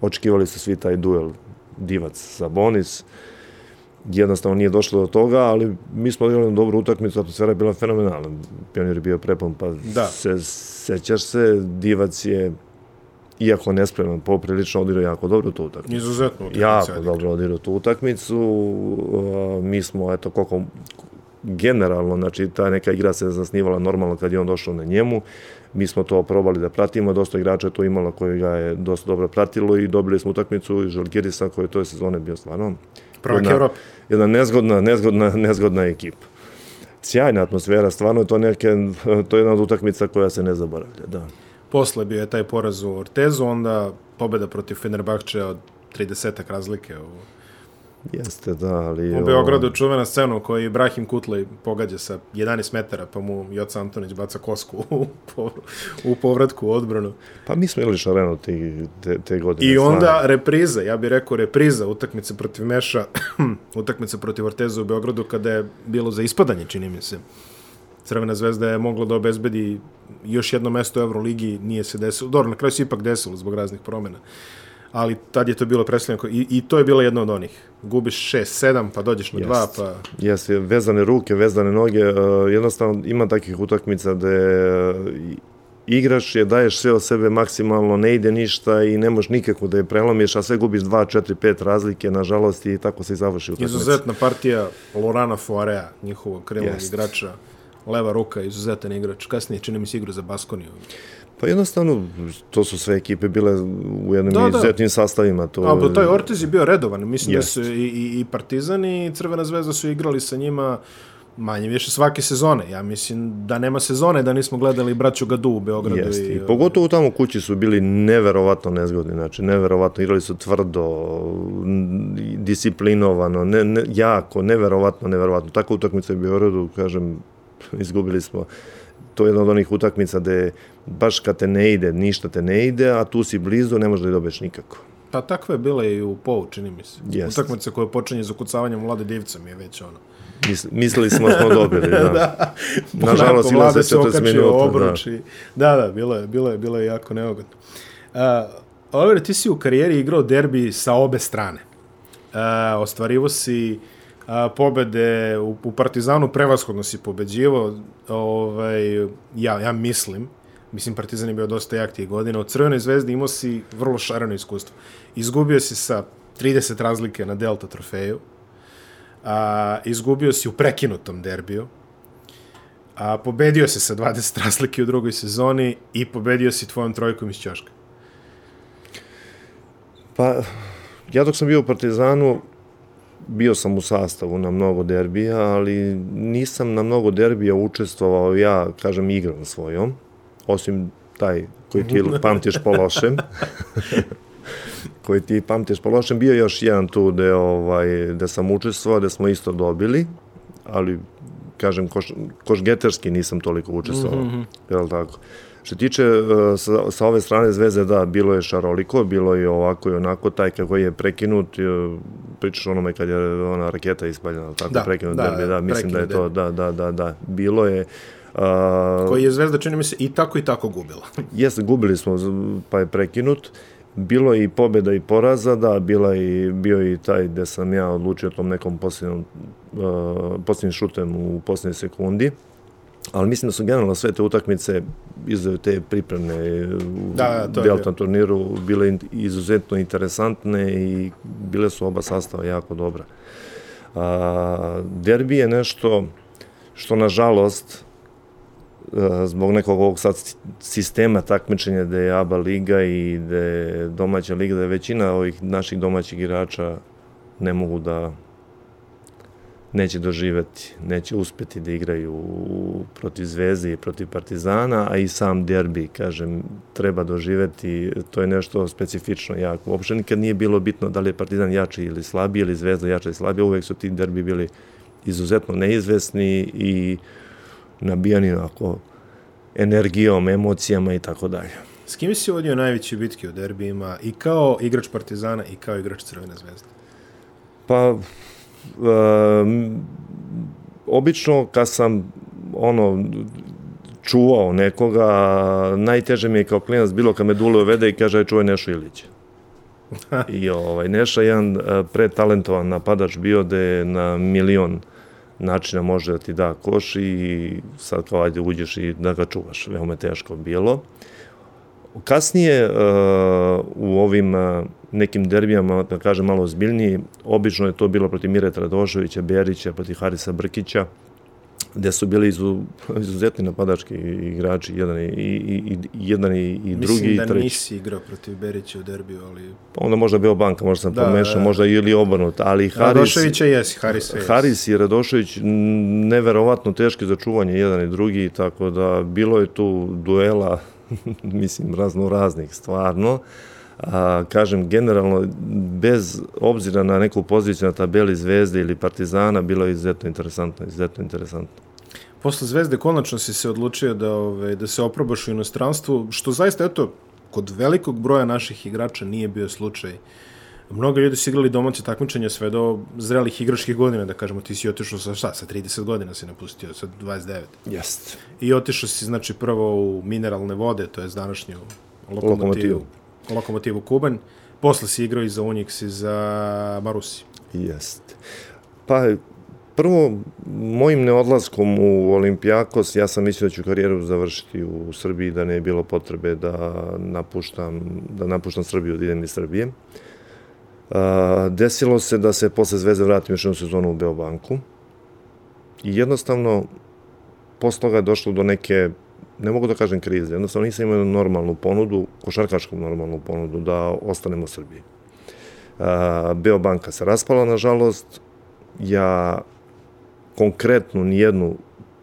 očekivali su svi taj duel Divac Sabonis, jednostavno nije došlo do toga, ali mi smo odigrali dobru utakmicu, atmosfera je bila fenomenalna. Pionir je bio prepun, pa Da. se, sećaš se, Divac je, iako nespreman, poprilično odigrao jako dobro tu utakmicu. Izuzetno. Jako dobro odigrao tu utakmicu. Mi smo, eto, koliko generalno, znači ta neka igra se zasnivala normalno kad je on došao na njemu. Mi smo to probali da pratimo, dosta igrača je to imalo koji ga je dosta dobro pratilo i dobili smo utakmicu iz Žalgirisa koji je toj sezone bio stvarno Prvak jedna, jedna nezgodna, nezgodna, nezgodna ekipa. Sjajna atmosfera, stvarno je to neke, to je jedna od utakmica koja se ne zaboravlja, da. Posle bio je taj poraz u Ortezu, onda pobeda protiv Fenerbahče od 30 razlike u, Jeste, da, ali... u Beogradu, čuvena scena u kojoj Ibrahim Kutlej pogađa sa 11 metara, pa mu Joca Antonić baca kosku u, po- u povratku u odbranu. Pa mi smo imali šarenu te, te, te godine. I onda repriza, ja bih rekao repriza utakmice protiv Meša, utakmice protiv Orteza u Beogradu kada je bilo za ispadanje, čini mi se. Crvena zvezda je mogla da obezbedi još jedno mesto u Euroligi, nije se desilo. Dobro, na kraju se ipak desilo zbog raznih promjena. Ali tad je to bilo predstavljeno i, i to je bila jedna od onih. Gubiš 6-7, pa dođeš na Jest. 2, pa... Jeste, vezane ruke, vezane noge, uh, jednostavno ima takvih utakmica da igraš je, daješ sve od sebe maksimalno, ne ide ništa i ne možeš nikako da je prelomiš, a sve gubiš 2, 4, 5 razlike, nažalost, i tako se i završi utakmica. Izuzetna partija Lorana Foarea, njihovog Jest. igrača. Leva ruka, izuzetan igrač. Kasnije čini mi se igru za Baskoniju. Pa jednostavno, to su sve ekipe bile u jednim Da, da, da. izuzetnim sastavima. To, A, taj Ortiz je bio redovan. Mislim Jest. da su i, i, i Partizan i Crvena zvezda su igrali sa njima manje više svake sezone. Ja mislim da nema sezone da nismo gledali braću Gadu u Beogradu. Jeste. I, I pogotovo tamo kući su bili neverovatno nezgodni, znači neverovatno, igrali su tvrdo, disciplinovano, ne, ne, jako, neverovatno, neverovatno. Tako utakmica u Beogradu, kažem, izgubili smo. To je jedna od onih utakmica gde baš kad te ne ide, ništa te ne ide, a tu si blizu, ne možeš da je dobiješ nikako. Pa takva je bila i u Pou, čini mi se. Jest. Utakmica koja počinje za ukucavanjem vlade divcem je već ono. Misli, mislili smo da smo dobili, da. da. Nažalost, ima se se 40 okačio minuta, obruč. i- Da, da, bilo je, bilo je, bilo je jako neugodno. Uh, Oliver, ti si u karijeri igrao derbi sa obe strane. Uh, ostvarivo si uh, pobede u, u Partizanu, prevashodno si pobeđivo. Ovaj, ja, ja mislim, mislim Partizan je bio dosta jak tih godina. U Crvenoj zvezdi imao si vrlo šareno iskustvo. Izgubio si sa 30 razlike na Delta trofeju. A, izgubio si u prekinutom derbiju. A, pobedio se sa 20 razlike u drugoj sezoni i pobedio si tvojom trojkom iz Ćoška. Pa, ja dok sam bio u Partizanu, bio sam u sastavu na mnogo derbija, ali nisam na mnogo derbija učestvovao ja, kažem, igram svojom, osim taj koji ti pamtiš po lošem. koji ti pamtiš po lošem. Bio još jedan tu gde, ovaj, gde sam učestvovao, gde smo isto dobili, ali kažem, koš, košgeterski nisam toliko učestvovao. Mm -hmm. Jel tako? Što tiče uh, sa, sa ove strane zvezde, da, bilo je šaroliko, bilo je ovako i onako, taj kako je prekinut, uh, pričaš onome kad je ona raketa ispaljena, tako Da, prekinut da, derbi, da, mislim da je to, da, da, da, da, bilo je, uh, Koji je Zvezda, čini mi se, i tako i tako gubila. Jeste, gubili smo, pa je prekinut. Bilo je i pobjeda i poraza, da, bila i, bio i taj gde sam ja odlučio tom nekom posljednom, uh, posljednim šutem u posljednjoj sekundi. Ali mislim da su generalno sve te utakmice izuzev te pripremne u Da, je Delta turniru bile izuzetno interesantne i bile su oba sastava jako dobra. A, derbi je nešto što nažalost e, zbog nekog ovog sad sistema takmičenja da je ABA liga i da je domaća liga, da je većina ovih naših domaćih igrača ne mogu da neće doživeti, neće uspeti da igraju protiv Zvezde i protiv Partizana, a i sam derbi, kažem, treba doživeti, to je nešto specifično jako. Uopšte nikad nije bilo bitno da li je Partizan jači ili slabiji ili Zvezda jača ili slabija, uvek su ti derbi bili izuzetno neizvesni i nabijani ako energijom, emocijama i tako dalje. S kim si vodio najveće bitke u derbijima i kao igrač Partizana i kao igrač Crvene zvezde? Pa, obično kad sam ono čuvao nekoga, najteže mi je kao klinac bilo kad me Dule uvede i kaže aj čuvaj Nešu Ilića. I ovaj, Neša je jedan e, pretalentovan napadač bio da je na milion načina može da ti da koš i sad kao ajde uđeš i da ga čuvaš. Veoma teško bilo. Kasnije uh, u ovim uh, nekim derbijama, da kažem malo ozbiljniji, obično je to bilo protiv Mireta Radoševića, Berića, protiv Harisa Brkića, gde su bili izu, izuzetni napadački igrači, jedan i, i, i, jedan i, i Mislim drugi da i treći. Pa nisi igrao protiv Berića u derbiju, ali... Onda možda bio banka, možda sam Da, pomešao, da, da. možda ili obrnut, ali Haris, Radoševića jesi, Harisa jesi. Haris i Radošević neverovatno teški za čuvanje jedan i drugi, tako da bilo je tu duela, mislim, razno raznih stvarno. A, kažem, generalno, bez obzira na neku poziciju na tabeli Zvezde ili Partizana, bilo je izuzetno interesantno, izuzetno interesantno. Posle Zvezde konačno si se odlučio da, ove, da se oprobaš u inostranstvu, što zaista, eto, kod velikog broja naših igrača nije bio slučaj. Mnogo ljudi su igrali domaće takmičenja sve do zrelih igračkih godina, da kažemo, ti si otišao sa šta, sa 30 godina si napustio, sa 29. Jeste. I otišao si, znači, prvo u mineralne vode, to je današnju lokomotivu, Lokomotivu. lokomotivu Kubanj, posle si igrao i za Unix i za Marusi. Jeste. Pa, prvo, mojim neodlaskom u Olimpijakos, ja sam mislio da ću karijeru završiti u Srbiji, da ne je bilo potrebe da napuštam, da napuštam Srbiju, da idem iz Srbije. A, desilo se da se posle Zvezde vratim još jednu sezonu u Beobanku. I jednostavno, posle toga je došlo do neke, ne mogu da kažem krize, jednostavno nisam imao normalnu ponudu, košarkašku normalnu ponudu da ostanem u Srbiji. A, Beobanka se raspala, nažalost, ja konkretno nijednu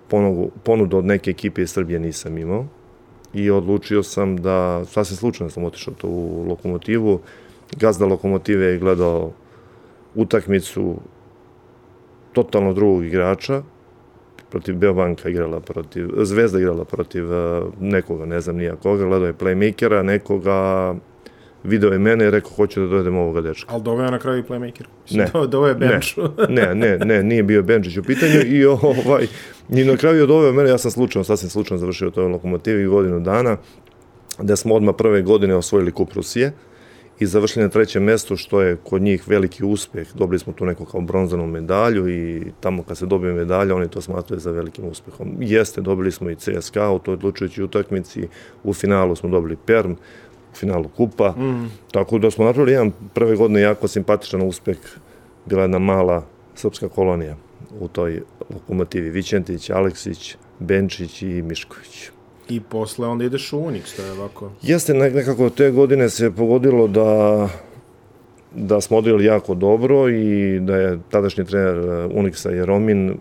ponudu, ponudu od neke ekipe iz Srbije nisam imao i odlučio sam da, sasvim slučajno sam otišao to u lokomotivu, gazda lokomotive je gledao utakmicu totalno drugog igrača, protiv Beobanka igrala protiv, Zvezda igrala protiv eh, nekoga, ne znam nija koga, gledao je playmakera, nekoga, video je mene i rekao hoću da dovedem ovoga dečka. Ali doveo je na kraju i playmaker. Mislim, Ne. Do, doveo je bench. Ne, ne, ne, nije bio Benčić u pitanju i ovaj, i na kraju je doveo mene, ja sam slučajno, sasvim slučajno završio to lokomotivi godinu dana, da smo odmah prve godine osvojili kup Rusije i završili na trećem mestu, što je kod njih veliki uspeh. Dobili smo tu neku kao bronzanu medalju i tamo kad se dobije medalja, oni to smatraju za velikim uspehom. Jeste, dobili smo i CSKA u toj odlučujućoj utakmici, u finalu smo dobili Perm, u finalu kupa, mm. tako da smo napravili jedan prve godine jako simpatičan uspeh. Bila je jedna mala srpska kolonija u toj lokomotivi. Vićentić, Aleksić, Benčić i Mišković. I posle onda ideš u Unix, to je ovako. Jeste, nek- nekako te godine se pogodilo da da smo odigrali jako dobro i da je tadašnji trener eh, Unixa Jeromin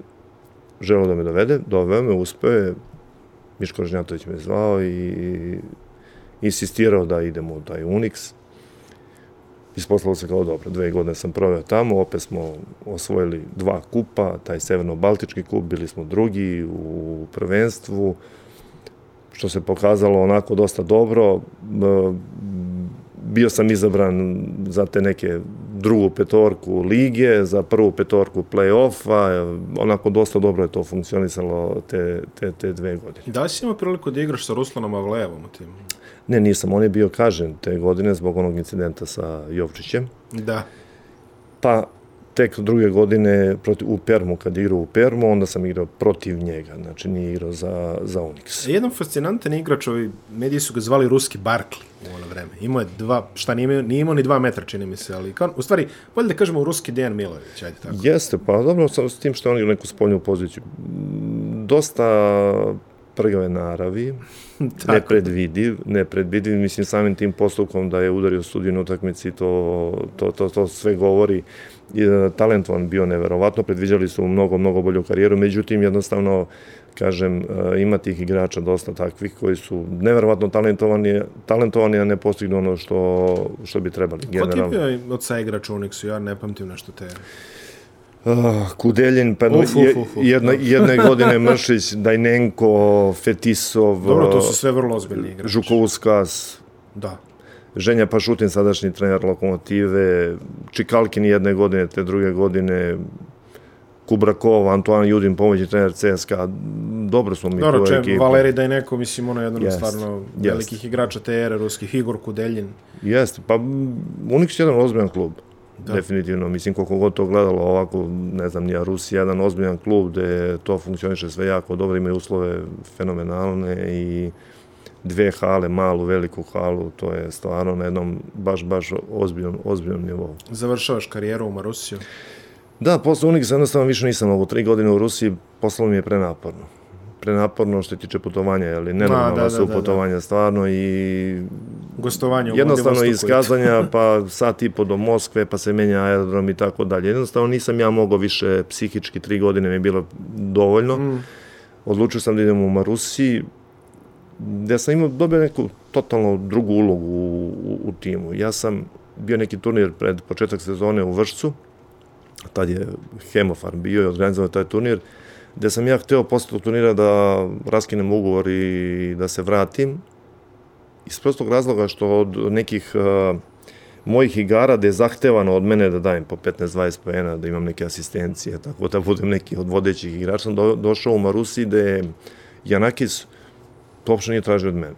želeo da me dovede, doveo me, uspeo je, Miško Žnjatović me zvao i insistirao da idemo u taj Unix. Isposlalo se kao dobro, dve godine sam proveo tamo, opet smo osvojili dva kupa, taj severno-baltički kup, bili smo drugi u prvenstvu, što se pokazalo onako dosta dobro. E, Bio sam izabran za te neke drugu petorku lige, za prvu petorku play-offa, e, onako dosta dobro je to funkcionisalo te, te, te dve godine. Da li si imao priliku da igraš sa Ruslanom Avlejevom u tim? Ne, nisam, on je bio kažen te godine zbog onog incidenta sa Jovčićem, Da. pa tek druge godine protiv, u Permu, kad je igrao u Permu, onda sam igrao protiv njega, znači nije igrao za, za Unix. Jedan fascinantan igrač, ovi mediji su ga zvali ruski Barkli u ono vreme. Imao je dva, šta nije imao, nije imao ni dva metra, čini mi se, ali kao, u stvari, bolje da kažemo ruski Dejan Milović, ajde tako. Jeste, pa dobro sam s tim što on igra neku spoljnu poziciju. Dosta prgave naravi, nepredvidiv, nepredvidiv, mislim samim tim postupkom da je udario sudiju na utakmici, to, to, to, to sve govori. E, talentovan bio neverovatno, predviđali su mnogo, mnogo bolju karijeru, međutim jednostavno kažem, e, ima tih igrača dosta takvih koji su neverovatno talentovani, talentovani a ne postignu ono što, što bi trebali. Generalno. Ko ti je bio od sa igrača Unixu? Ja ne pamtim nešto te... Uh, Kudeljin, pa uf, uf, uf, jedna, jedne godine Mršić, Dajnenko, Fetisov, Dobro, to su sve vrlo ozbiljni igrači. Žukouskas. Da. Ženja Pašutin, sadašnji trener Lokomotive, Čikalkin jedne godine, te druge godine, Kubrakov, Antoine Judin, pomoćni trener CSKA, dobro smo mi Dobro, tu ekipu. Valeri Dajneko, mislim, ono je jedan od stvarno jest. velikih igrača te ere, ruskih, Igor Kudeljin. Jeste, pa Unix je jedan ozbiljan klub. Da. Definitivno, mislim, koliko god to gledalo ovako, ne znam, nije Rusija, jedan ozbiljan klub gde to funkcioniše sve jako dobro, imaju uslove fenomenalne i dve hale, malu, veliku halu, to je stvarno na jednom baš, baš ozbiljnom, ozbiljnom nivou. Završavaš karijeru u Marusiju? Da, posle Unix jednostavno više nisam mogu. Tri godine u Rusiji poslalo mi je prenaporno. Prenaporno što se tiče putovanja, ali nenormalno da, da, su da, putovanja da. stvarno i gostovanje u jednostavno iskazanja pa sat i po do Moskve pa se menja aerodrom i tako dalje. Jednostavno nisam ja mogao više psihički, tri godine mi je bilo dovoljno. Mm. Odlučio sam da idem u Marusi, gde sam imao, dobio neku totalno drugu ulogu u, u, u timu. Ja sam bio neki turnir pred početak sezone u Vršcu, tad je Hemofarm bio i organizovao taj turnir, gde sam ja hteo posle tog turnira da raskinem ugovor i da se vratim, iz prostog razloga što od nekih uh, mojih igara gde je zahtevano od mene da dajem po 15-20 pojena, da imam neke asistencije, tako da budem neki od vodećih igrača, do, došao u Marusi gde Janakis to uopšte nije tražio od mene.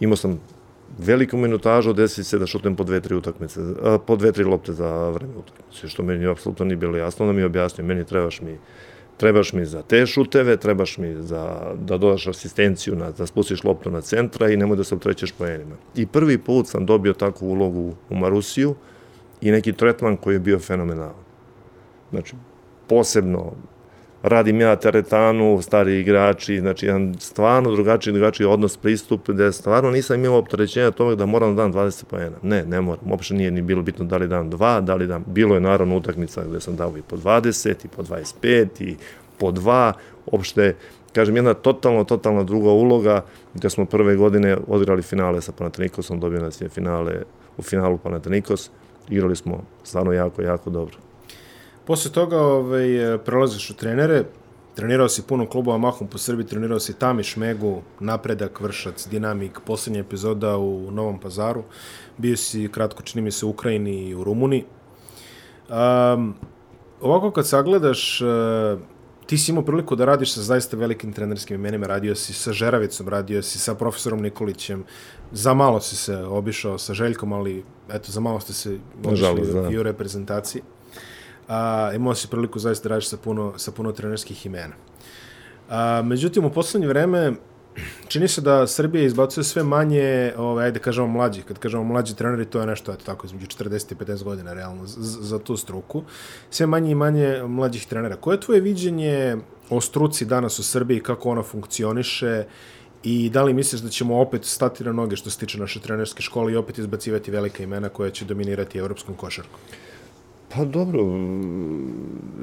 Imao sam veliku minutažu, desi se da šutnem po dve, tri utakmice, po dve, tri lopte za vreme utakmice, što meni apsolutno nije bilo jasno, da mi objasnio, meni trebaš mi trebaš mi za te šuteve, trebaš mi za, da dodaš asistenciju, na, da spustiš loptu na centra i nemoj da se optrećeš poenima. I prvi put sam dobio takvu ulogu u Marusiju i neki tretman koji je bio fenomenalan. Znači, posebno radim ja teretanu, stari igrači, znači jedan stvarno drugačiji, drugačiji odnos, pristup, gde stvarno nisam imao opterećenja toga da moram da dam 20 pojena. Ne, ne moram, uopšte nije ni bilo bitno da li dam 2, da li dam, bilo je naravno utakmica gde sam dao i po 20, i po 25, i po 2, uopšte, kažem, jedna totalno, totalno druga uloga, gde smo prve godine odigrali finale sa Panatinikosom, dobio nas je finale, u finalu Panatinikos, igrali smo stvarno jako, jako dobro. Posle toga ovaj, prelaziš u trenere, trenirao si puno klubova mahom po Srbiji, trenirao si Tamiš, Megu, Napredak, Vršac, Dinamik, poslednja epizoda u Novom pazaru, bio si kratko, čini mi se, u Ukrajini i u Rumuniji. Um, ovako kad sagledaš, uh, ti si imao priliku da radiš sa zaista velikim trenerskim imenima, radio si sa Žeravicom, radio si sa profesorom Nikolićem, za malo si se obišao sa Željkom, ali eto, za malo ste se obišli da. i u reprezentaciji a, imao si priliku zaista da radiš sa puno, sa puno trenerskih imena. A, međutim, u poslednje vreme čini se da Srbija izbacuje sve manje, ovaj, ajde kažemo mlađi, kad kažemo mlađi treneri, to je nešto, eto tako, između 40 i 50 godina, realno, za, za tu struku. Sve manje i manje mlađih trenera. Koje je tvoje viđenje o struci danas u Srbiji, kako ona funkcioniše i da li misliš da ćemo opet stati na noge što se tiče naše trenerske škole i opet izbacivati velika imena koja će dominirati evropskom košarkom? Pa dobro,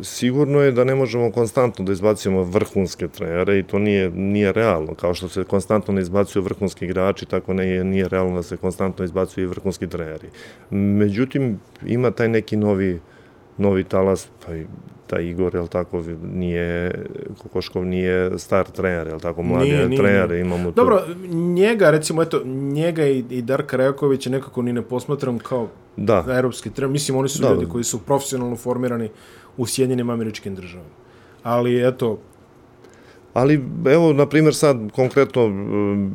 sigurno je da ne možemo konstantno da izbacimo vrhunske trenere i to nije, nije realno. Kao što se konstantno ne izbacuju vrhunski igrači, tako ne, nije realno da se konstantno izbacuju i vrhunski treneri. Međutim, ima taj neki novi, novi talas, pa i taj Igor, jel tako, nije, Kokoškov nije star trener, jel tako, mladi nije, nije, trener, nije. imamo tu. Dobro, njega, recimo, eto, njega i, i Darka Rajakovića nekako ni ne posmatram kao da. evropski trener. Mislim, oni su da. ljudi koji su profesionalno formirani u Sjedinjenim američkim državama. Ali, eto, Ali, evo, na primjer, sad, konkretno,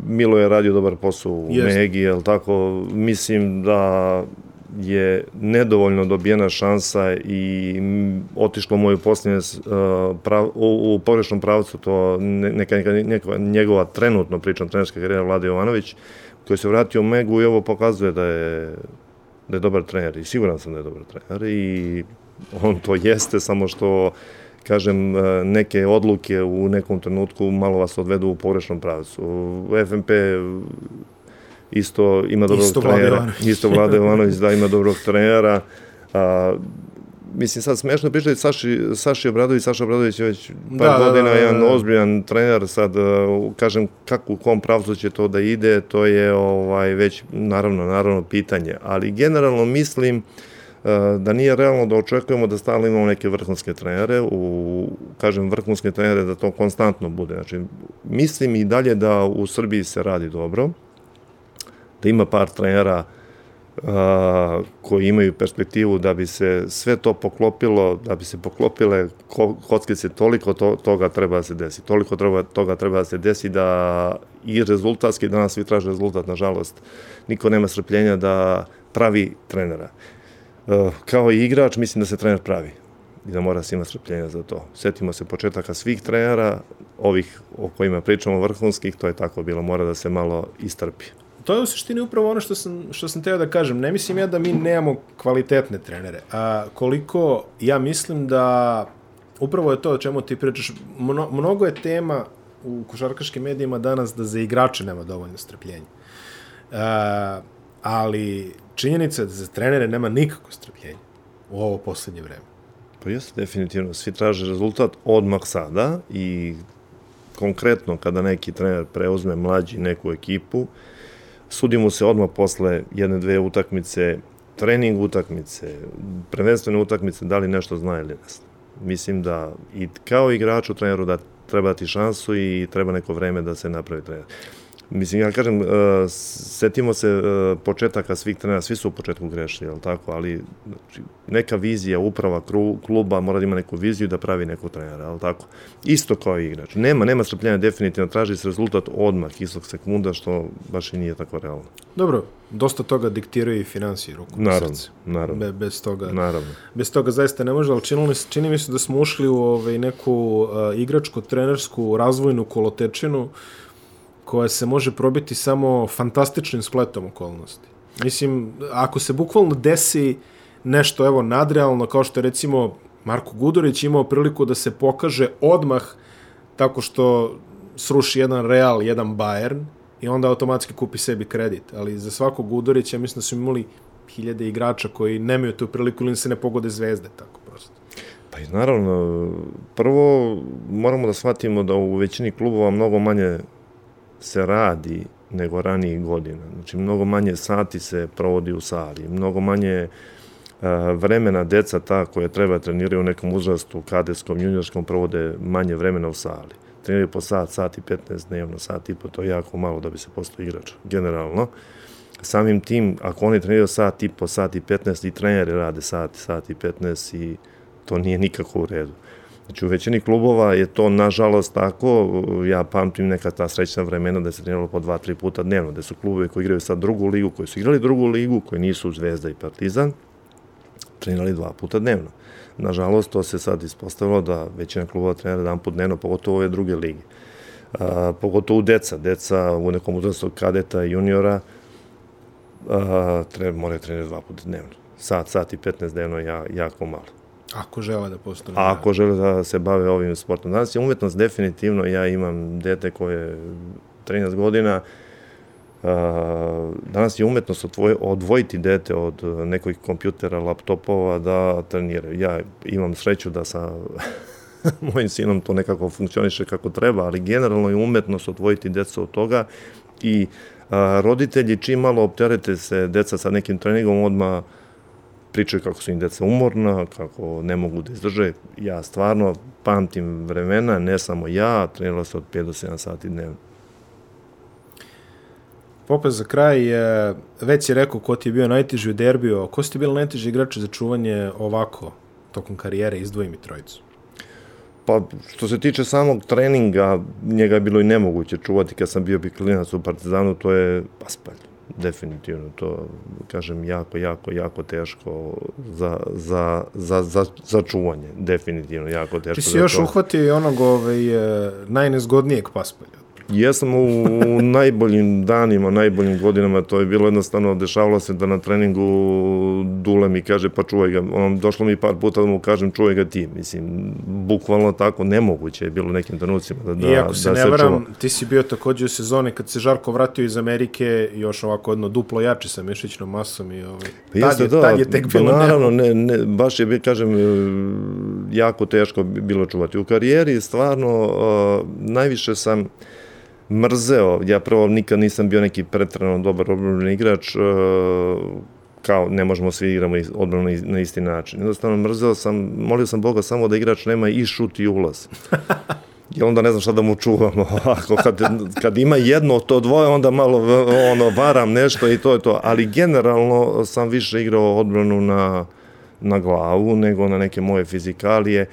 Milo je radio dobar posao u Jest. Megi, jel tako, mislim da je nedovoljno dobijena šansa i otišlo mu je u posljednje prav, u, pogrešnom pravcu to neka, neka, neka njegova trenutno pričam trenerska karijera Vlade Jovanović koji se vratio u Megu i ovo pokazuje da je da je dobar trener i siguran sam da je dobar trener i on to jeste samo što kažem, e, neke odluke u nekom trenutku malo vas odvedu u pogrešnom pravcu. FNP isto ima dobrog Isto trenera. Vlade Isto Vlade Jovanović, da, ima dobrog trenera. A, mislim, sad smešno pričati Saši, Saši Obradović, Saša Obradović je već par Da, da, godina da, da, jedan da. ozbiljan trener, sad uh, kažem kako u kom pravcu će to da ide, to je ovaj već naravno naravno pitanje, ali generalno mislim uh, da nije realno da očekujemo da stalno imamo neke vrhunske trenere, u, kažem vrhunske trenere da to konstantno bude. Znači, mislim i dalje da u Srbiji se radi dobro, da ima par trenera a, koji imaju perspektivu da bi se sve to poklopilo, da bi se poklopile ko, kockice, toliko to, toga treba da se desi. Toliko treba, toga treba da se desi da i rezultatski, danas svi traže rezultat, nažalost, niko nema strpljenja da pravi trenera. E, kao i igrač, mislim da se trener pravi i da mora se ima strpljenja za to. Setimo se početaka svih trenera, ovih o kojima pričamo vrhunskih, to je tako bilo, mora da se malo istrpi. To je u suštini upravo ono što sam, što sam teo da kažem. Ne mislim ja da mi nemamo kvalitetne trenere. A koliko ja mislim da upravo je to o čemu ti pričaš. Mno, mnogo je tema u košarkaškim medijima danas da za igrače nema dovoljno strpljenja. A, ali činjenica je da za trenere nema nikako strpljenja u ovo poslednje vreme. Pa jeste, definitivno. Svi traže rezultat odmah sada i konkretno kada neki trener preuzme mlađi neku ekipu, sudimo se odmah posle jedne, dve utakmice, trening utakmice, prvenstvene utakmice, da li nešto zna ili ne zna. Mislim da i kao igraču treneru da treba dati šansu i treba neko vreme da se napravi trener. Mislim, ja kažem, uh, setimo se uh, početaka svih trenera, svi su u početku grešni, jel tako, ali znači, neka vizija, uprava kluba mora da ima neku viziju da pravi nekog trenera, jel tako? Isto kao i igrač. Nema, nema strpljenja definitivno, traži se rezultat odmah, istog sekunda, što baš i nije tako realno. Dobro, dosta toga diktiraju i financije, ruku na Naravno, srce. naravno. Be, bez toga Naravno. bez toga zaista ne može, ali čini mi se, čini mi se da smo ušli u ovaj, neku uh, igračku, trenersku, razvojnu kolotečinu koja se može probiti samo fantastičnim spletom okolnosti. Mislim, ako se bukvalno desi nešto, evo, nadrealno, kao što je recimo Marko Gudurić imao priliku da se pokaže odmah tako što sruši jedan Real, jedan Bayern i onda automatski kupi sebi kredit. Ali za svakog Gudurića mislim da su imali hiljade igrača koji nemaju tu priliku ili se ne pogode zvezde, tako prosto. Pa i naravno, prvo moramo da shvatimo da u većini klubova mnogo manje se radi nego ranijih godina. Znači, mnogo manje sati se provodi u sali, mnogo manje a, vremena deca ta koje treba treniraju u nekom uzrastu, kadetskom, juniorskom, provode manje vremena u sali. Treniraju po sat, sat i 15 dnevno, sat i po, to je jako malo da bi se postao igrač, generalno. Samim tim, ako oni treniraju sat i po, sat i 15 i treneri rade sat, sat i 15 i to nije nikako u redu. Znači, u većini klubova je to, nažalost, tako. Ja pamtim neka ta srećna vremena da se treniralo po dva, tri puta dnevno, da su klubovi koji igraju sad drugu ligu, koji su igrali drugu ligu, koji nisu Zvezda i Partizan, trenirali dva puta dnevno. Nažalost, to se sad ispostavilo da većina klubova trenira dan put dnevno, pogotovo ove druge lige. A, pogotovo deca, deca u nekom uzrastu kadeta i juniora, a, treba, moraju trenirati dva puta dnevno. Sat, sat i 15 dnevno je ja, jako malo. Ako žele da postane. A ako žele da se bave ovim sportom. Danas je umetnost definitivno, ja imam dete koje je 13 godina, danas je umetnost odvoj, odvojiti dete od nekih kompjutera, laptopova da treniraju. Ja imam sreću da sa mojim sinom to nekako funkcioniše kako treba, ali generalno je umetnost odvojiti decu od toga i a, roditelji čim malo opterete se deca sa nekim treningom odmah pričaju kako su im deca umorna, kako ne mogu da izdrže. Ja stvarno pamtim vremena, ne samo ja, trenirala se od 5 do 7 sati dnevno. Pope, za kraj, već je rekao ko ti je bio najteži u derbiju, ko ste bili najteži igrač za čuvanje ovako, tokom karijere, izdvoji mi trojicu. Pa, što se tiče samog treninga, njega je bilo i nemoguće čuvati kad sam bio biklinac u Partizanu, to je paspalj. Definitivno, to, kažem, jako, jako, jako teško za, za, za, za, za čuvanje. Definitivno, jako teško. Ti si još uhvatio i onog ovaj, e, najnezgodnijeg paspalja. Jesam u, u najboljim danima, najboljim godinama, to je bilo jednostavno, dešavalo se da na treningu Dule mi kaže pa čuvaj ga, on, došlo mi par puta da mu kažem čuvaj ga ti, mislim, bukvalno tako nemoguće je bilo nekim trenucima da, da, Iako se da ne se varam, čuva. ti si bio takođe u sezoni kad se Žarko vratio iz Amerike, još ovako jedno duplo jači sa mišićnom masom i ovaj, Pa tad, jeste, je, da, tad je tek pa bilo naravno, ne, ne, baš je, kažem, e, jako teško bi bilo čuvati. U karijeri stvarno uh, najviše sam mrzeo, ja prvo nikad nisam bio neki pretrano dobar odbrani igrač, uh, kao ne možemo svi igramo is- odbranu na- isti način. Jednostavno mrzeo sam, molio sam Boga samo da igrač nema i šut i ulaz. I onda ne znam šta da mu čuvam ovako, kad, kad ima jedno to dvoje, onda malo ono, varam nešto i to je to, ali generalno sam više igrao odbranu na, na glavu nego na neke moje fizikalije,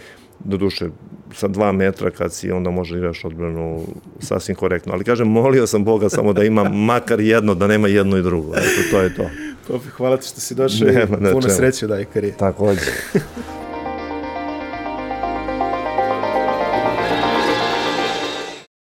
doduše sa dva metra kad si onda može igraš odbranu sasvim korektno, ali kažem molio sam Boga samo da ima makar jedno, da nema jedno i drugo, eto to je to. Topi, hvala ti što si došao i puno čemu. sreće daj karijeri. Takođe.